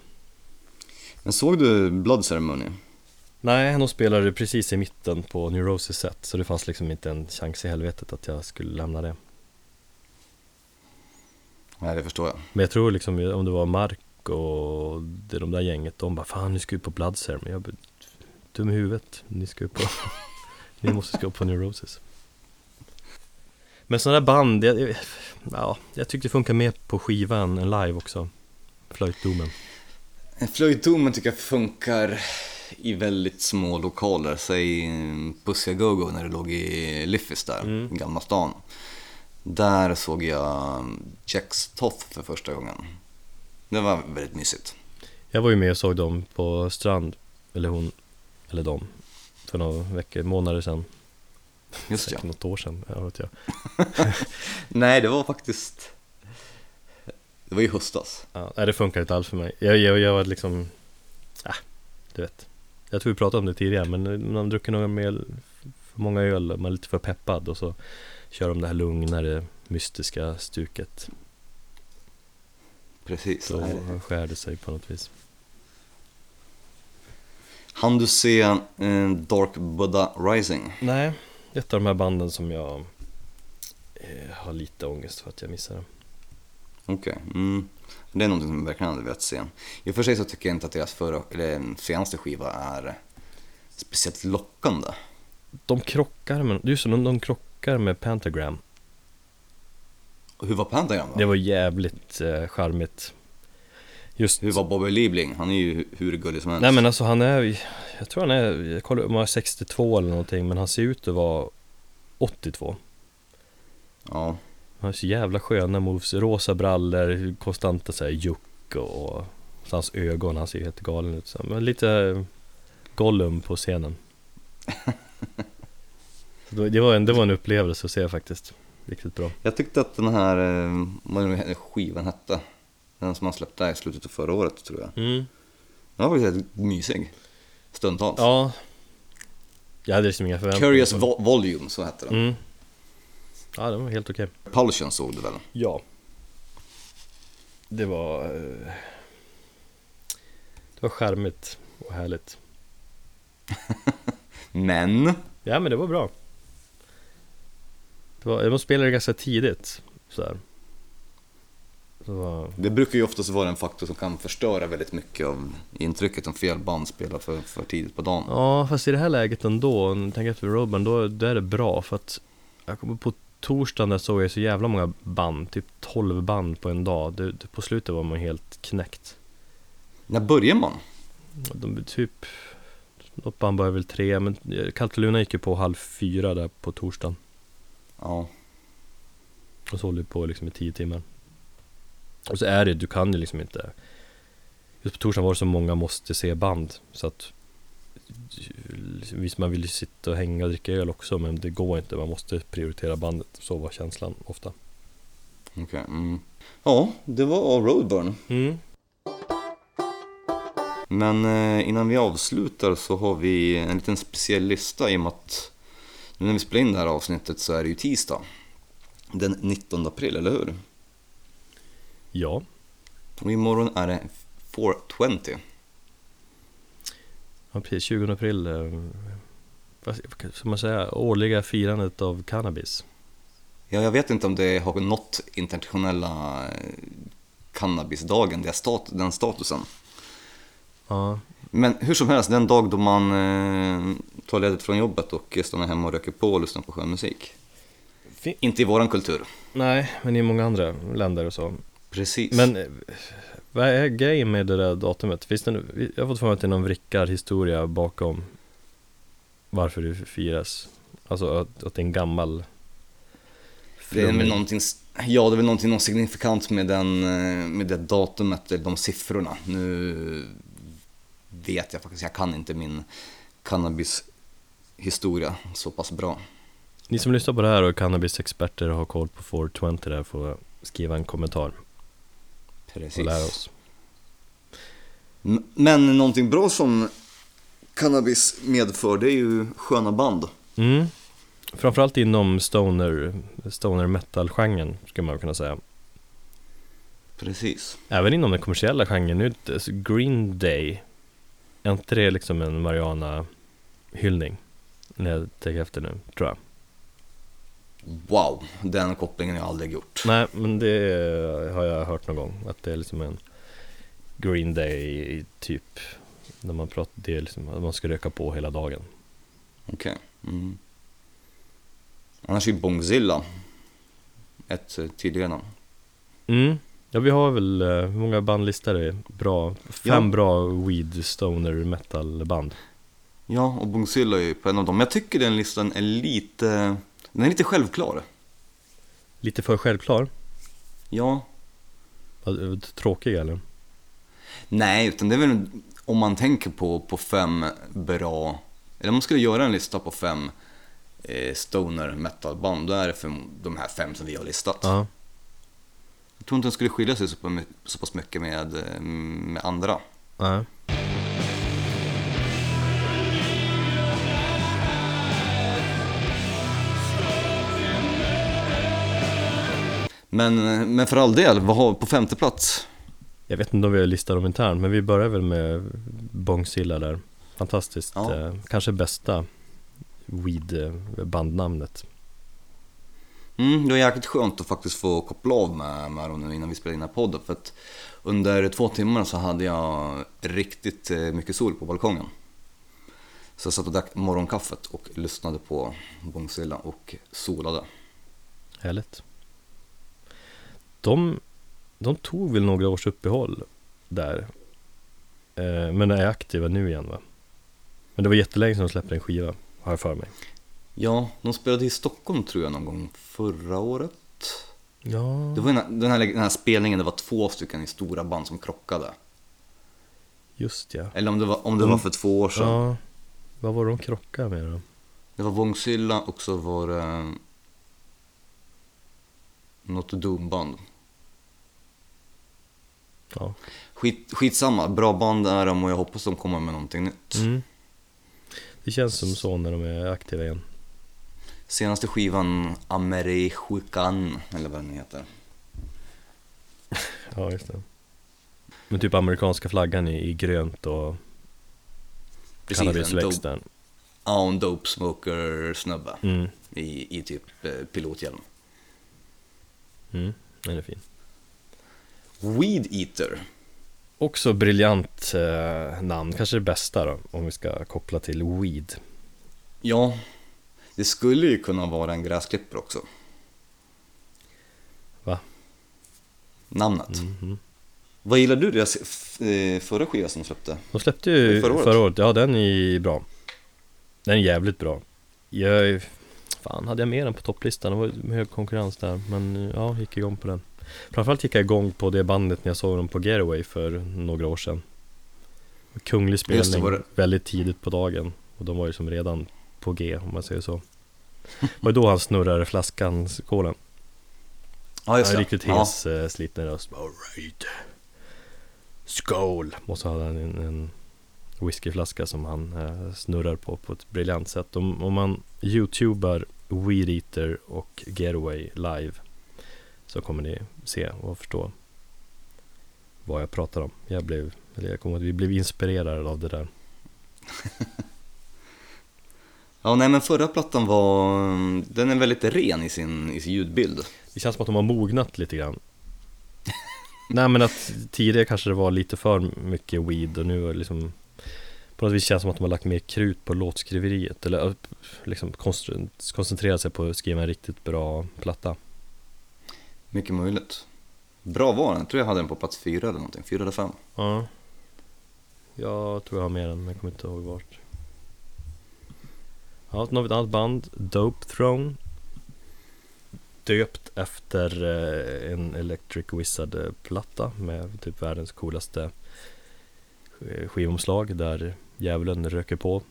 [SPEAKER 2] Men såg du Blood Ceremony?
[SPEAKER 1] Nej, de spelade precis i mitten på Neurosis set så det fanns liksom inte en chans i helvetet att jag skulle lämna det.
[SPEAKER 2] Nej, det förstår jag.
[SPEAKER 1] Men jag tror liksom om det var Mark och det de där gänget, de bara Fan, nu ska vi på Blood Ceremony. Jag bara, dum i huvudet, ni ska upp på, <laughs> ni måste ska på Neurosis. Men sådana där band, jag, ja, jag tyckte det funkar mer på skivan än live också. Flöjtdomen.
[SPEAKER 2] Flöjtdomen tycker jag funkar i väldigt små lokaler. Säg Pussy Go-Go när det låg i Liffis där,
[SPEAKER 1] Mm.
[SPEAKER 2] i Gamla stan. Där såg jag Jax Toth för första gången. Det var väldigt mysigt.
[SPEAKER 1] Jag var ju med och såg dem på Strand, eller hon, eller dem, för några veckor, månader sedan.
[SPEAKER 2] Just ja.
[SPEAKER 1] Något år sedan, jag vet jag. <laughs>
[SPEAKER 2] Nej, det var faktiskt... Det var i höstas.
[SPEAKER 1] Ja, nej, det funkar inte alls för mig. Jag, jag, jag var liksom, ah, du vet. Jag tror vi pratade om det tidigare, men man har druckit några mer, för många öl, man är lite för peppad och så kör de det här lugnare, mystiska stuket.
[SPEAKER 2] Precis.
[SPEAKER 1] Då
[SPEAKER 2] Nej.
[SPEAKER 1] skär det sig på något vis.
[SPEAKER 2] Han du se eh, Dark Buddha Rising?
[SPEAKER 1] Nej, ett av de här banden som jag eh, har lite ångest för att jag missade.
[SPEAKER 2] Okej. Mm. Det är någonting som jag verkligen hade velat se. I och för sig så tycker jag inte att deras förra, eller senaste skiva är speciellt lockande.
[SPEAKER 1] De krockar med, just det, de, de krockar med Pentagram.
[SPEAKER 2] Och hur var Pentagram då?
[SPEAKER 1] Det var jävligt eh, charmigt. Just
[SPEAKER 2] Hur var Bobby Liebling? Han är ju hur gullig som helst.
[SPEAKER 1] Nej men alltså han är, jag tror han är, jag kollar om han är 62 eller någonting men han ser ut att vara 82
[SPEAKER 2] Ja,
[SPEAKER 1] Han har så jävla sköna moves, rosa brallor, konstanta såhär juck och, så hans ögon, han ser helt galen ut så, Men lite Gollum på scenen <laughs> det, var en, det var en upplevelse att se faktiskt Riktigt bra
[SPEAKER 2] jag tyckte att den här, eh, vad nu skivan hette, den som han släppte i slutet av förra året tror jag.
[SPEAKER 1] mm.
[SPEAKER 2] Den var faktiskt rätt mysig. Stundtals.
[SPEAKER 1] Ja Jag hade liksom inga förväntningar
[SPEAKER 2] Curious Volume, så hette den.
[SPEAKER 1] mm. Ja den var helt okej.
[SPEAKER 2] Pulsion såg du väl?
[SPEAKER 1] Ja. Det var eh, Det var charmigt och härligt. <laughs>
[SPEAKER 2] Men,
[SPEAKER 1] Ja men det var bra. Det var, De spelade ganska tidigt det var,
[SPEAKER 2] det brukar ju oftast vara en faktor som kan förstöra väldigt mycket av intrycket om fel band spelar för, för tidigt på dagen.
[SPEAKER 1] Ja fast i det här läget ändå, om du tänker efter Robin, då, då är det bra för att Jag kommer på torsdagen där såg jag så jävla många band, typ 12 band på en dag. Det, det, På slutet var man helt knäckt.
[SPEAKER 2] När börjar man?
[SPEAKER 1] De typ Något band började väl tre, men Kalteluna gick ju på halv fyra där på torsdagen.
[SPEAKER 2] Ja,
[SPEAKER 1] Och så håller vi på liksom i tio timmar. Och så är det, du kan ju liksom inte Just på torsdagen var det så många måste se band Så att Visst man vill ju sitta och hänga och dricka öl också Men det går inte, man måste prioritera bandet Så var känslan ofta
[SPEAKER 2] okej. Mm. Ja, det var Roadburn.
[SPEAKER 1] mm.
[SPEAKER 2] Men eh, innan vi avslutar så har vi en liten speciell lista i och med att nu när vi spelar in det här avsnittet så är det ju tisdag. Den 19 april, eller hur?
[SPEAKER 1] Ja,
[SPEAKER 2] Och imorgon är det 420.
[SPEAKER 1] Ja precis, 20 april eh, Vad ska man säga? Årliga firandet av cannabis
[SPEAKER 2] Ja, jag vet inte om det har nått internationella eh, cannabisdagen, den statusen.
[SPEAKER 1] Ja,
[SPEAKER 2] Men hur som helst, den dag då man eh, tar ledigt från jobbet och stannar hemma och röker på och lyssnar på skön musik.
[SPEAKER 1] Fin-
[SPEAKER 2] Inte i våran kultur.
[SPEAKER 1] Nej, men i många andra länder och så
[SPEAKER 2] Precis.
[SPEAKER 1] Men vad är grejen med det där datumet? Finns det, nu- jag har fått för mig att det är någon vrickad historia bakom varför det firas. Alltså att, att det är en gammal
[SPEAKER 2] det är väl någonting, ja, det är väl någonting något signifikant med, den, eh, med det datumet, eller de siffrorna. Nu vet jag faktiskt, jag kan inte min cannabishistoria så pass bra.
[SPEAKER 1] Ni som lyssnar på det här och är cannabisexperter och har koll på 420 där får skriva en kommentar
[SPEAKER 2] Precis.
[SPEAKER 1] och lära oss.
[SPEAKER 2] Men någonting bra som cannabis medför, det är ju sköna band.
[SPEAKER 1] Mm. Framförallt inom stoner, stoner metal-genren skulle man kunna säga.
[SPEAKER 2] Precis.
[SPEAKER 1] Även inom den kommersiella genren, nu, Green Day, är inte det liksom en Mariana-hyllning? När jag tänker efter nu, tror jag.
[SPEAKER 2] Wow, den kopplingen har jag aldrig gjort.
[SPEAKER 1] Nej, men det har jag hört någon gång, att det är liksom en Green Day typ, när man pratar, det är liksom att man ska röka på hela dagen.
[SPEAKER 2] Okej. Mm. Annars är ju Bongzilla ett eh, tidigare namn.
[SPEAKER 1] Mm. Ja, vi har väl, eh, hur många bandlistor är? Bra, fem
[SPEAKER 2] Ja.
[SPEAKER 1] bra weed stoner metal band.
[SPEAKER 2] Ja, och Bongzilla är ju på en av dem. Jag tycker den listan är lite, den är lite självklar.
[SPEAKER 1] Lite för självklar.
[SPEAKER 2] Ja,
[SPEAKER 1] Tråkig eller?
[SPEAKER 2] nej, utan det är väl om man tänker på, på fem bra, eller om man skulle göra en lista på fem eh, stoner metal-band, då är det för de här fem som vi har listat.
[SPEAKER 1] Ja.
[SPEAKER 2] Jag tror inte den skulle skilja sig så, på, så pass mycket med, eh, med andra.
[SPEAKER 1] Nej.
[SPEAKER 2] Men, men för all del, vad har på femte plats?
[SPEAKER 1] Jag vet inte om vi har listat dem internt, men vi börjar väl med Bongzilla där. Fantastiskt,
[SPEAKER 2] Ja.
[SPEAKER 1] eh, kanske bästa weed eh, bandnamnet.
[SPEAKER 2] Mm, det var jäkligt skönt att faktiskt få koppla av med, med dem nu innan vi spelade in den här podden. För att under två timmar så hade jag riktigt eh, mycket sol på balkongen. Så jag satt och drack morgonkaffet och lyssnade på Bongzilla och solade.
[SPEAKER 1] Härligt. De, de tog väl några års uppehåll där. Eh, men är aktiva nu igen va? Men det var jättelänge sedan de släppte en skiva, har jag för mig.
[SPEAKER 2] Ja, de spelade i Stockholm tror jag någon gång förra året.
[SPEAKER 1] Ja,
[SPEAKER 2] Det var den här, den här, den här spelningen, det var två stycken stora band som krockade.
[SPEAKER 1] just ja.
[SPEAKER 2] Eller om det var, om det
[SPEAKER 1] Mm.
[SPEAKER 2] var för två år sedan.
[SPEAKER 1] Ja, vad var det de krockade med då?
[SPEAKER 2] Det var Vångsilla och så var det något Doomband.
[SPEAKER 1] Ja.
[SPEAKER 2] Skit, skitsamma, bra band är de och jag hoppas de kommer med någonting nytt.
[SPEAKER 1] Mm. Det känns som så när de är aktiva igen.
[SPEAKER 2] Senaste skivan Amerihuican, eller vad den heter. <laughs>
[SPEAKER 1] Ja, just det. Men typ amerikanska flaggan i, i grönt och
[SPEAKER 2] en
[SPEAKER 1] cannabisväxt
[SPEAKER 2] dope,
[SPEAKER 1] där.
[SPEAKER 2] ja, en dope smoker snubbe
[SPEAKER 1] Mm,
[SPEAKER 2] i, i typ eh, pilothjälm.
[SPEAKER 1] mm, den är fin.
[SPEAKER 2] Weed Eater.
[SPEAKER 1] Också briljant eh, namn, kanske det bästa då, om vi ska koppla till weed.
[SPEAKER 2] Ja, det skulle ju kunna vara en gräsklippare också.
[SPEAKER 1] Va?
[SPEAKER 2] Namnet.
[SPEAKER 1] Mhm.
[SPEAKER 2] Vad gillar du deras eh, förra skiva som de släppte?
[SPEAKER 1] De släppte ju
[SPEAKER 2] Förra
[SPEAKER 1] förra
[SPEAKER 2] året?
[SPEAKER 1] året. ja den är bra. Den är jävligt bra. Jag, fan hade jag med den på topplistan? Det var hög konkurrens där, men ja, gick igång på den. Framförallt gick jag igång på det bandet när jag såg dem på Getaway för några år sedan. Kunglig
[SPEAKER 2] Just det,
[SPEAKER 1] spelning,
[SPEAKER 2] var det-
[SPEAKER 1] väldigt tidigt på dagen. Och de var ju som redan på G om man säger så. Det var då han snurrade flaskan, kolen.
[SPEAKER 2] Ja,
[SPEAKER 1] Han är riktigt hes, ja. sliten röst. Alright. Skål! Och så hade han en, en whiskyflaska som han eh, snurrar på på ett briljant sätt. Om, om man youtubar Weed Eater och Getaway live så kommer ni se och förstå vad jag pratar om. Jag blev, eller jag kommer vi blev inspirerade av det där. <laughs>
[SPEAKER 2] Ja, nej men förra plattan var, den är väldigt ren i sin, i sin ljudbild.
[SPEAKER 1] Det känns som att de har mognat lite grann. <laughs> Nej men att tidigare kanske det var lite för mycket weed och nu är det liksom På något vis känns det som att de har lagt mer krut på låtskriveriet eller liksom koncentrerat sig på att skriva en riktigt bra platta.
[SPEAKER 2] Mycket möjligt. Bra var den, jag tror jag hade den på plats fyra eller någonting, fyra eller fem.
[SPEAKER 1] Ja. Jag tror jag har med den men jag kommer inte ihåg vart. Ja, nu har vi ett annat band, Dope Throne. Döpt efter eh, en Electric Wizard-platta med typ världens coolaste sk- skivomslag där djävulen röker på.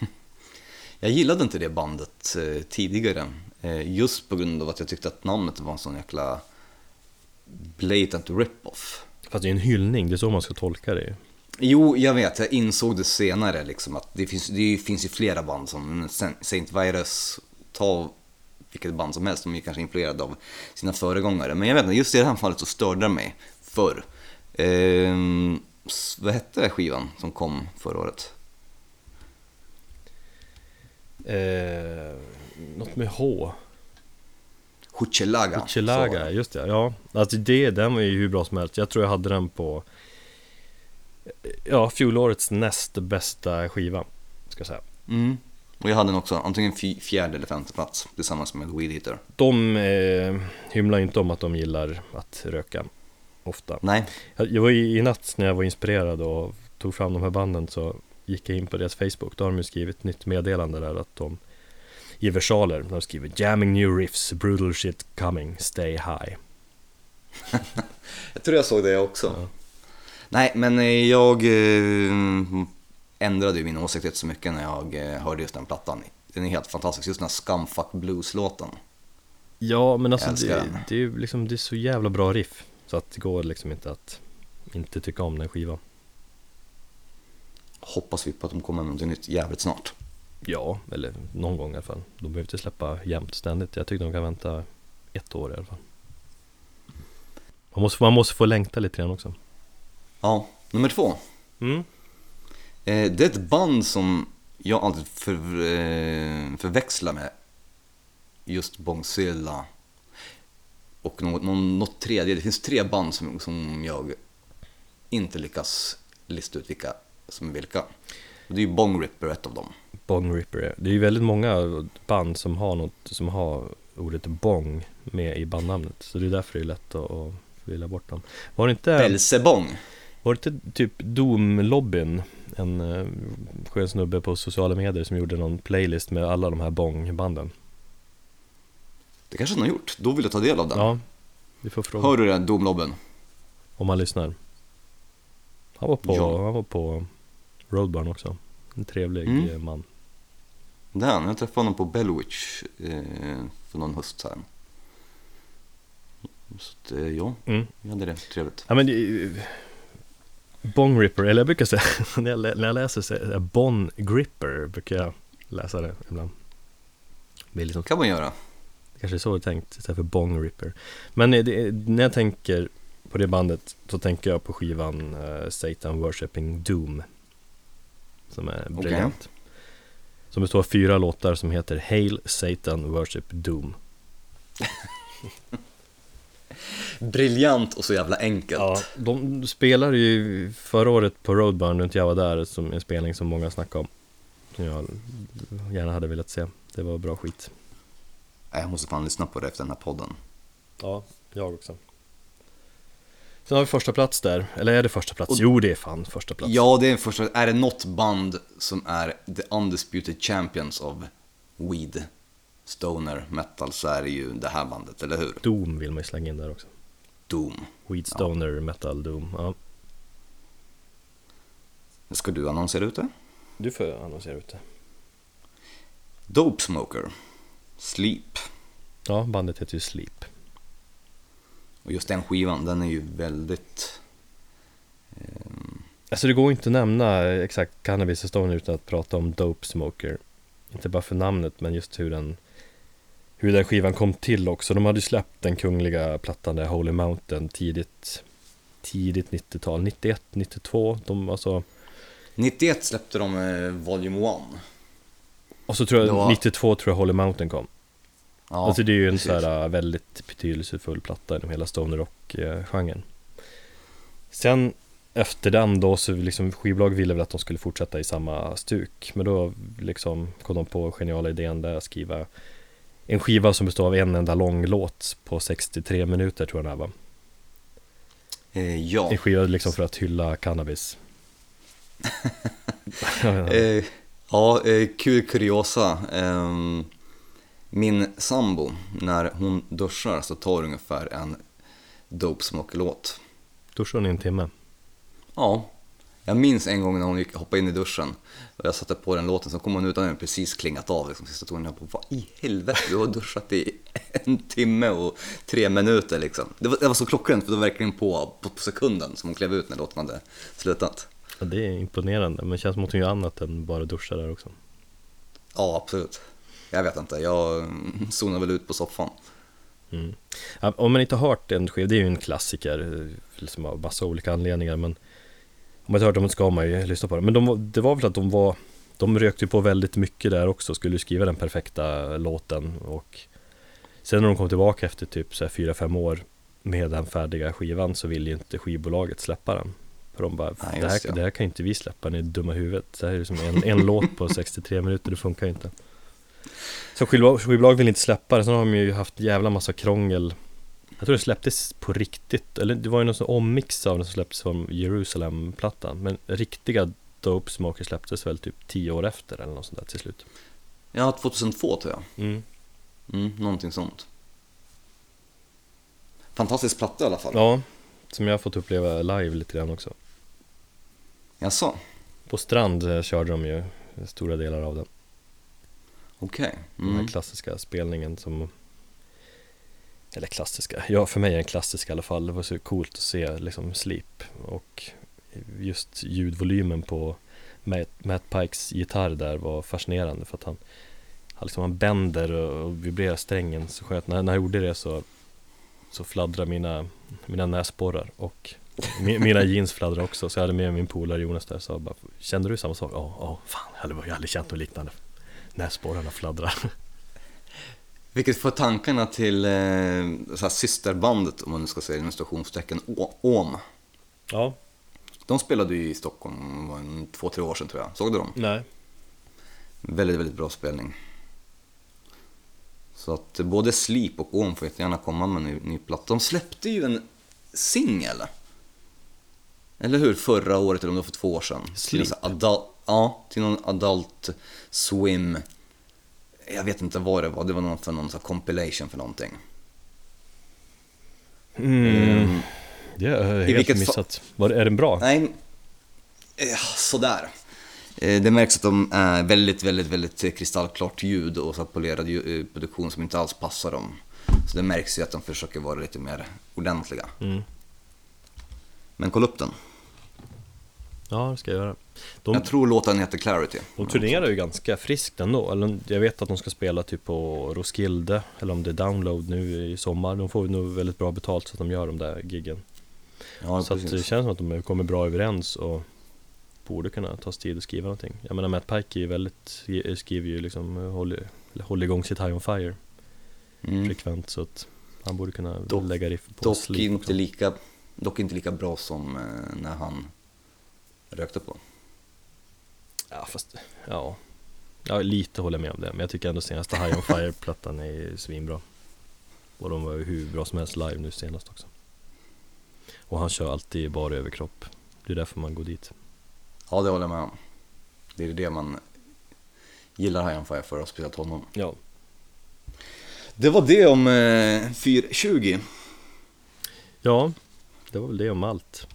[SPEAKER 1] <laughs>
[SPEAKER 2] Jag gillade inte det bandet eh, tidigare, eh, just på grund av att jag tyckte att namnet var en sån jäkla blatant rip-off.
[SPEAKER 1] Fast det är en hyllning, det är så man ska tolka det.
[SPEAKER 2] Jo, jag vet, jag insåg det senare liksom att det finns, det finns ju flera band som Saint Virus, ta vilket band som helst, de är kanske influerade av sina föregångare. Men jag vet inte, just i det här fallet så störde det mig förr. Ehm, vad hette skivan som kom förra året?
[SPEAKER 1] Eh, något med H.
[SPEAKER 2] Huchelaga.
[SPEAKER 1] Chelaga, just det. Ja, alltså det, den var ju hur bra som helst. Jag tror jag hade den på Ja, fjolårets näst bästa skiva Ska jag säga
[SPEAKER 2] Mm. Och jag hade den också antingen fjärde eller femte plats tillsammans med Weed Eater.
[SPEAKER 1] De eh, hymlar inte om att de gillar att röka ofta.
[SPEAKER 2] Nej,
[SPEAKER 1] Jag, jag var i, i natt när jag var inspirerad och tog fram de här banden så gick jag in på deras Facebook. Då har de ju skrivit ett nytt meddelande där att de i versaler, de skriver Jamming new riffs, brutal shit coming, stay high. <laughs>
[SPEAKER 2] jag tror jag såg det också.
[SPEAKER 1] Ja.
[SPEAKER 2] Nej, men eh, jag eh, ändrade ju min åsikt rätt så mycket när jag eh, hörde just den plattan. Den är helt fantastisk, just den här Scumfuck Blues-låten.
[SPEAKER 1] Ja, men alltså det,
[SPEAKER 2] den.
[SPEAKER 1] det är liksom, det är så jävla bra riff. Så att det går liksom inte att inte tycka om den skivan.
[SPEAKER 2] Hoppas vi på att de kommer med något nytt jävligt snart.
[SPEAKER 1] Ja, eller någon gång i alla fall. De behöver inte släppa jämt ständigt. Jag tycker de kan vänta ett år i alla fall. Man måste, man måste få längta lite grann också.
[SPEAKER 2] Ja, nummer två.
[SPEAKER 1] Mm.
[SPEAKER 2] Eh, det är ett band som jag alltid för, eh, förväxlar med just Bongzilla och något, något tredje. Det finns tre band som, som jag inte lyckas lista ut vilka som är vilka. Och det är ju Bong Ripper ett av dem.
[SPEAKER 1] Bong Ripper. Det är ju väldigt många band som har något som har ordet bong med i bandnamnet. Så det är därför det är lätt att, att vilja bort dem. Var det inte,
[SPEAKER 2] Belsebong.
[SPEAKER 1] var det inte typ Doom-lobbyn? En uh, skön snubbe på sociala medier som gjorde någon playlist med alla de här bong-banden.
[SPEAKER 2] Det kanske han har gjort. Då vill jag ta del av den.
[SPEAKER 1] Ja, vi får fråga
[SPEAKER 2] Hör du det, Domlobben?
[SPEAKER 1] om han lyssnar. Han var på,
[SPEAKER 2] Ja.
[SPEAKER 1] han var på Roadburn också. En trevlig
[SPEAKER 2] Mm.
[SPEAKER 1] man.
[SPEAKER 2] Det är han. Jag träffade honom på Bellwitch eh, för någon höst här. Så att, eh, ja,
[SPEAKER 1] Mm.
[SPEAKER 2] vi hade det trevligt.
[SPEAKER 1] Ja men ju- Bong Ripper, eller jag brukar säga, <laughs> när jag, när jag läser så Bon Gripper brukar jag läsa det ibland. Det är liksom,
[SPEAKER 2] kan man göra.
[SPEAKER 1] kanske så är tänkt istället för Bong Ripper. Men eh, det, när jag tänker på det bandet så tänker jag på skivan eh, Satan Worshipping Doom. Som är briljant. Som består av fyra låtar som heter Hail Satan Worship Doom. <laughs>
[SPEAKER 2] Briljant och så jävla enkelt.
[SPEAKER 1] Ja, de spelade ju förra året på Roadburn, inte jag var där, som en spelning som många snackade om. Som jag gärna hade velat se. Det var bra skit.
[SPEAKER 2] Jag måste fan lyssna på det efter den här podden.
[SPEAKER 1] Ja, jag också. Sen har vi första plats där, eller är det första plats?
[SPEAKER 2] Och-
[SPEAKER 1] jo, det är fan första plats.
[SPEAKER 2] Ja, det är första. Är det något band som är the undisputed champions of weed, stoner, metal så är det ju det här bandet, eller hur?
[SPEAKER 1] Doom vill man ju slänga in där också.
[SPEAKER 2] Doom.
[SPEAKER 1] Weedstoner, metal, Doom. Ja,
[SPEAKER 2] Ska du annonsera ut det?
[SPEAKER 1] du får annonsera ut det.
[SPEAKER 2] Dope Smoker. Sleep.
[SPEAKER 1] Ja, bandet heter ju Sleep.
[SPEAKER 2] Och just den skivan, den är ju väldigt... ehm,
[SPEAKER 1] Alltså det går inte att nämna exakt Cannabis Stoner utan att prata om Dope Smoker. Inte bara för namnet men just hur den hur den skivan kom till också. De hade ju släppt den kungliga plattan där Holy Mountain tidigt tidigt 90-tal, 91, 92. De, alltså,
[SPEAKER 2] 91 släppte de eh, Volume 1.
[SPEAKER 1] och så tror jag
[SPEAKER 2] var-
[SPEAKER 1] 92 tror jag Holy Mountain kom.
[SPEAKER 2] Ja,
[SPEAKER 1] alltså det är ju en
[SPEAKER 2] precis.
[SPEAKER 1] så här äh, väldigt betydelsefull platta inom hela stoner rock-genren. Sen efter den då så liksom skivbolag ville väl att de skulle fortsätta i samma stuk. Men då liksom kom de på geniala idén där att skriva en skiva som består av en enda lång låt på 63 minuter tror jag den här var.
[SPEAKER 2] Eh, ja.
[SPEAKER 1] En skiva liksom för att hylla cannabis. <laughs>
[SPEAKER 2] Eh, ja, eh, kul kuriosa. Ehm, min sambo, när hon duschar så tar det ungefär en Dope Smoker-låt.
[SPEAKER 1] Duschade hon i en timme.
[SPEAKER 2] Ja, jag minns en gång när hon gick, hoppade in i duschen och jag satte på den låten, så kom hon ut och den precis klingat av liksom, sista tonen. Jag bara, vad i helvete, du har duschat i <laughs> en timme och tre minuter liksom. Det var, det var så klockrent för det var verkligen på, på, på sekunden som hon klev ut när låten hade slutat.
[SPEAKER 1] Ja, det är imponerande, men det känns som att hon gör annat än bara duscha där också.
[SPEAKER 2] Ja, absolut. Jag vet inte, jag zonar väl ut på soffan.
[SPEAKER 1] Mm. Ja, om man inte har hört en skiva, det är ju en klassiker liksom av massa olika anledningar men om man inte har hört dem ska man ju lyssna på den. Men de, det var väl att de var, de rökte ju på väldigt mycket där också, skulle skriva den perfekta låten och sen när de kom tillbaka efter typ så här 4-5 år med den färdiga skivan så ville ju inte skivbolaget släppa den För de bara,
[SPEAKER 2] Ja,
[SPEAKER 1] det, här,
[SPEAKER 2] det.
[SPEAKER 1] det här kan ju inte vi släppa, ni är dumma huvudet. Det här är liksom en, en låt på 63 minuter, det funkar ju inte. Så skivbolag, skivbolag vill inte släppa det, sen har de ju haft jävla massa krångel. Jag tror det släpptes på riktigt, eller det var ju någon sån ommix av det som släpptes från Jerusalem-plattan. Men riktiga Dope Smoker släpptes väl typ 10 år efter eller något sånt där till slut.
[SPEAKER 2] Ja, 2002 tror jag.
[SPEAKER 1] Mm.
[SPEAKER 2] Mm, någonting sånt. Fantastisk platta i alla fall.
[SPEAKER 1] Ja, som jag har fått uppleva live lite grann också.
[SPEAKER 2] Jaså?
[SPEAKER 1] På Strand eh, körde de ju stora delar av den.
[SPEAKER 2] Okej.
[SPEAKER 1] Den här
[SPEAKER 2] Mm.
[SPEAKER 1] klassiska spelningen som Eller klassiska, ja för mig är den klassisk i alla fall Det var så coolt att se liksom Sleep Och just ljudvolymen på Matt, Matt Pikes gitarr där var fascinerande för att han han, liksom, han bänder och, och vibrerar strängen så skönt när, när han gjorde det så Så fladdrar mina, mina näsborrar och mi- mina jeans fladdrar också så jag hade med min polare Jonas där så jag bara Kände du samma sak? Ja, ja, fan jag hade, jag hade aldrig känt något liknande Näsborrarna fladdrar
[SPEAKER 2] Vilket får tankarna till eh, så här, systerbandet, om man nu ska säga inom stationstecken, Å- OM.
[SPEAKER 1] Ja,
[SPEAKER 2] De spelade ju i Stockholm en, två, tre år sedan tror jag. Såg du dem?
[SPEAKER 1] nej
[SPEAKER 2] Väldigt, väldigt bra spelning. Så att både Sleep och OM får jättegärna komma med en ny, ny platta. De släppte ju en singel. Eller hur? Förra året eller om det var för två år sedan.
[SPEAKER 1] Sleep?
[SPEAKER 2] adult, ja, till någon Adult Swim. Jag vet inte vad det var. Det var någon för någon sån compilation för någonting.
[SPEAKER 1] mm. Det har jag helt missat var, Är den bra?
[SPEAKER 2] Nej, eh, sådär. Eh, Det märks att de är väldigt, väldigt, väldigt kristallklart ljud och så polerad eh, produktion som inte alls passar dem. Så det märks ju att de försöker vara lite mer ordentliga.
[SPEAKER 1] Mm.
[SPEAKER 2] Men kolla upp den.
[SPEAKER 1] Ja, det ska jag göra De,
[SPEAKER 2] Jag tror låten heter Clarity.
[SPEAKER 1] de turnerar ju ganska friskt ändå eller, Jag vet att de ska spela typ på Roskilde Eller om det är Download nu i sommar De får nog väldigt bra betalt så att de gör de där giggen
[SPEAKER 2] Ja,
[SPEAKER 1] Så det känns som att de kommer bra överens och Borde kunna ta sig tid att skriva någonting Jag menar Matt Pike är ju väldigt Skriver ju liksom Håller, håller igång sitt High on Fire
[SPEAKER 2] Mm.
[SPEAKER 1] frekvent så att Han borde kunna
[SPEAKER 2] Dock-
[SPEAKER 1] lägga riff på
[SPEAKER 2] Dock, inte lika, dock inte lika bra som eh, när han rökte på.
[SPEAKER 1] Ja fast, ja. Ja lite håller jag med om det Men jag tycker ändå senaste High on Fire-plattan är svinbra. Och de var ju hur bra som helst live nu senast också. Och han kör alltid bara överkropp. Det är därför man går dit.
[SPEAKER 2] Ja, det håller jag med om. Det är det man gillar High on Fire för, och speciellt honom.
[SPEAKER 1] Ja.
[SPEAKER 2] Det var det om eh, 420.
[SPEAKER 1] Ja Det var väl det om allt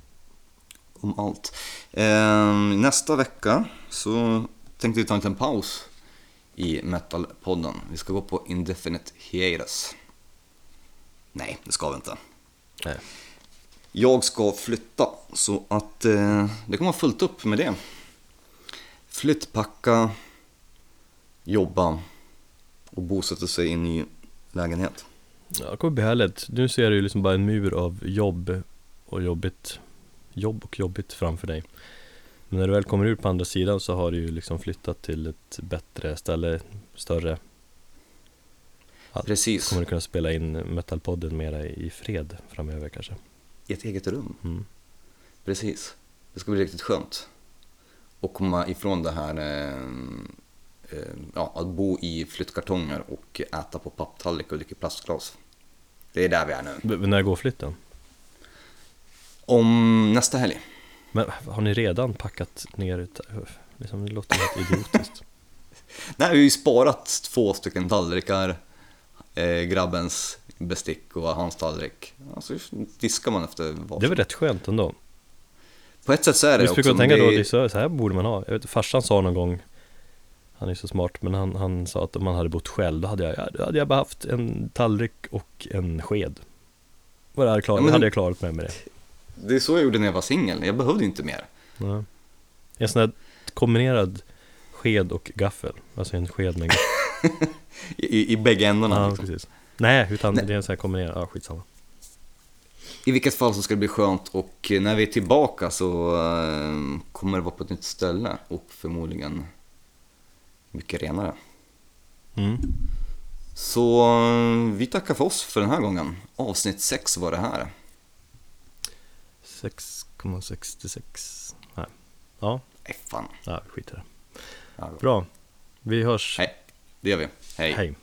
[SPEAKER 2] om allt. Ehm, nästa vecka så tänkte vi ta en liten paus i Metal-podden. Vi ska gå på Indefinite Hiatus. Nej, det ska vi inte.
[SPEAKER 1] Nej.
[SPEAKER 2] Jag ska flytta så att eh, det kommer vara fullt upp med det. Flyttpacka, jobba och bosätta sig i en ny lägenhet.
[SPEAKER 1] Ja, det kommer bli härligt. Nu ser du ju liksom bara en mur av jobb och jobbigt Jobb och jobbigt framför dig Men när du väl kommer ut på andra sidan så har du ju liksom flyttat till ett bättre ställe, större Ja,
[SPEAKER 2] Precis,
[SPEAKER 1] Kommer du kunna spela in metalpodden mera i fred framöver kanske
[SPEAKER 2] i ett eget rum.
[SPEAKER 1] mm.
[SPEAKER 2] Precis. Det ska bli riktigt skönt. Och komma ifrån det här eh, eh, ja, att bo i flyttkartonger och äta på papptallrik och dricka plastglas. Det är där vi är nu.
[SPEAKER 1] B- När går flytten?
[SPEAKER 2] Om nästa helg.
[SPEAKER 1] Men har ni redan packat ner liksom, det låter helt idiotiskt <laughs>
[SPEAKER 2] Nej, vi har ju sparat två stycken tallrikar, eh, grabbens bestick och hans tallrik. Alltså diskar man efter vad
[SPEAKER 1] Det är väl rätt skönt ändå?
[SPEAKER 2] På ett sätt så är det
[SPEAKER 1] Visst
[SPEAKER 2] också. men
[SPEAKER 1] tänka då,
[SPEAKER 2] det
[SPEAKER 1] det
[SPEAKER 2] är-
[SPEAKER 1] så, så här borde man ha. Jag vet, farsan sa någon gång, han är så smart, men han, han sa att om man hade bott själv, då hade jag, då hade jag bara haft en tallrik och en sked. Vad hade jag klarat,
[SPEAKER 2] Ja, men-
[SPEAKER 1] hade jag klarat mig med det.
[SPEAKER 2] Det är så jag gjorde när jag var singel. Jag behövde inte mer.
[SPEAKER 1] Ja. En sån här kombinerad sked och gaffel, alltså en sked med en gaffel. <laughs>
[SPEAKER 2] I, i, bägge ändarna.
[SPEAKER 1] Ja,
[SPEAKER 2] liksom.
[SPEAKER 1] precis. Nej, utan
[SPEAKER 2] Nej.
[SPEAKER 1] det är en sån här kombinerad, ja skitsamma.
[SPEAKER 2] I vilket fall så ska det bli skönt och när vi är tillbaka så eh, kommer det vara på ett nytt ställe och förmodligen mycket renare.
[SPEAKER 1] Mm.
[SPEAKER 2] Så eh, vi tackar för oss för den här gången. Avsnitt 6 var det här.
[SPEAKER 1] 6,6 1,66. Nej. Ja,
[SPEAKER 2] Nej, fan.
[SPEAKER 1] ja, skit i det. Bra. Vi hörs.
[SPEAKER 2] Hej. Det gör vi. Hej.
[SPEAKER 1] Hej.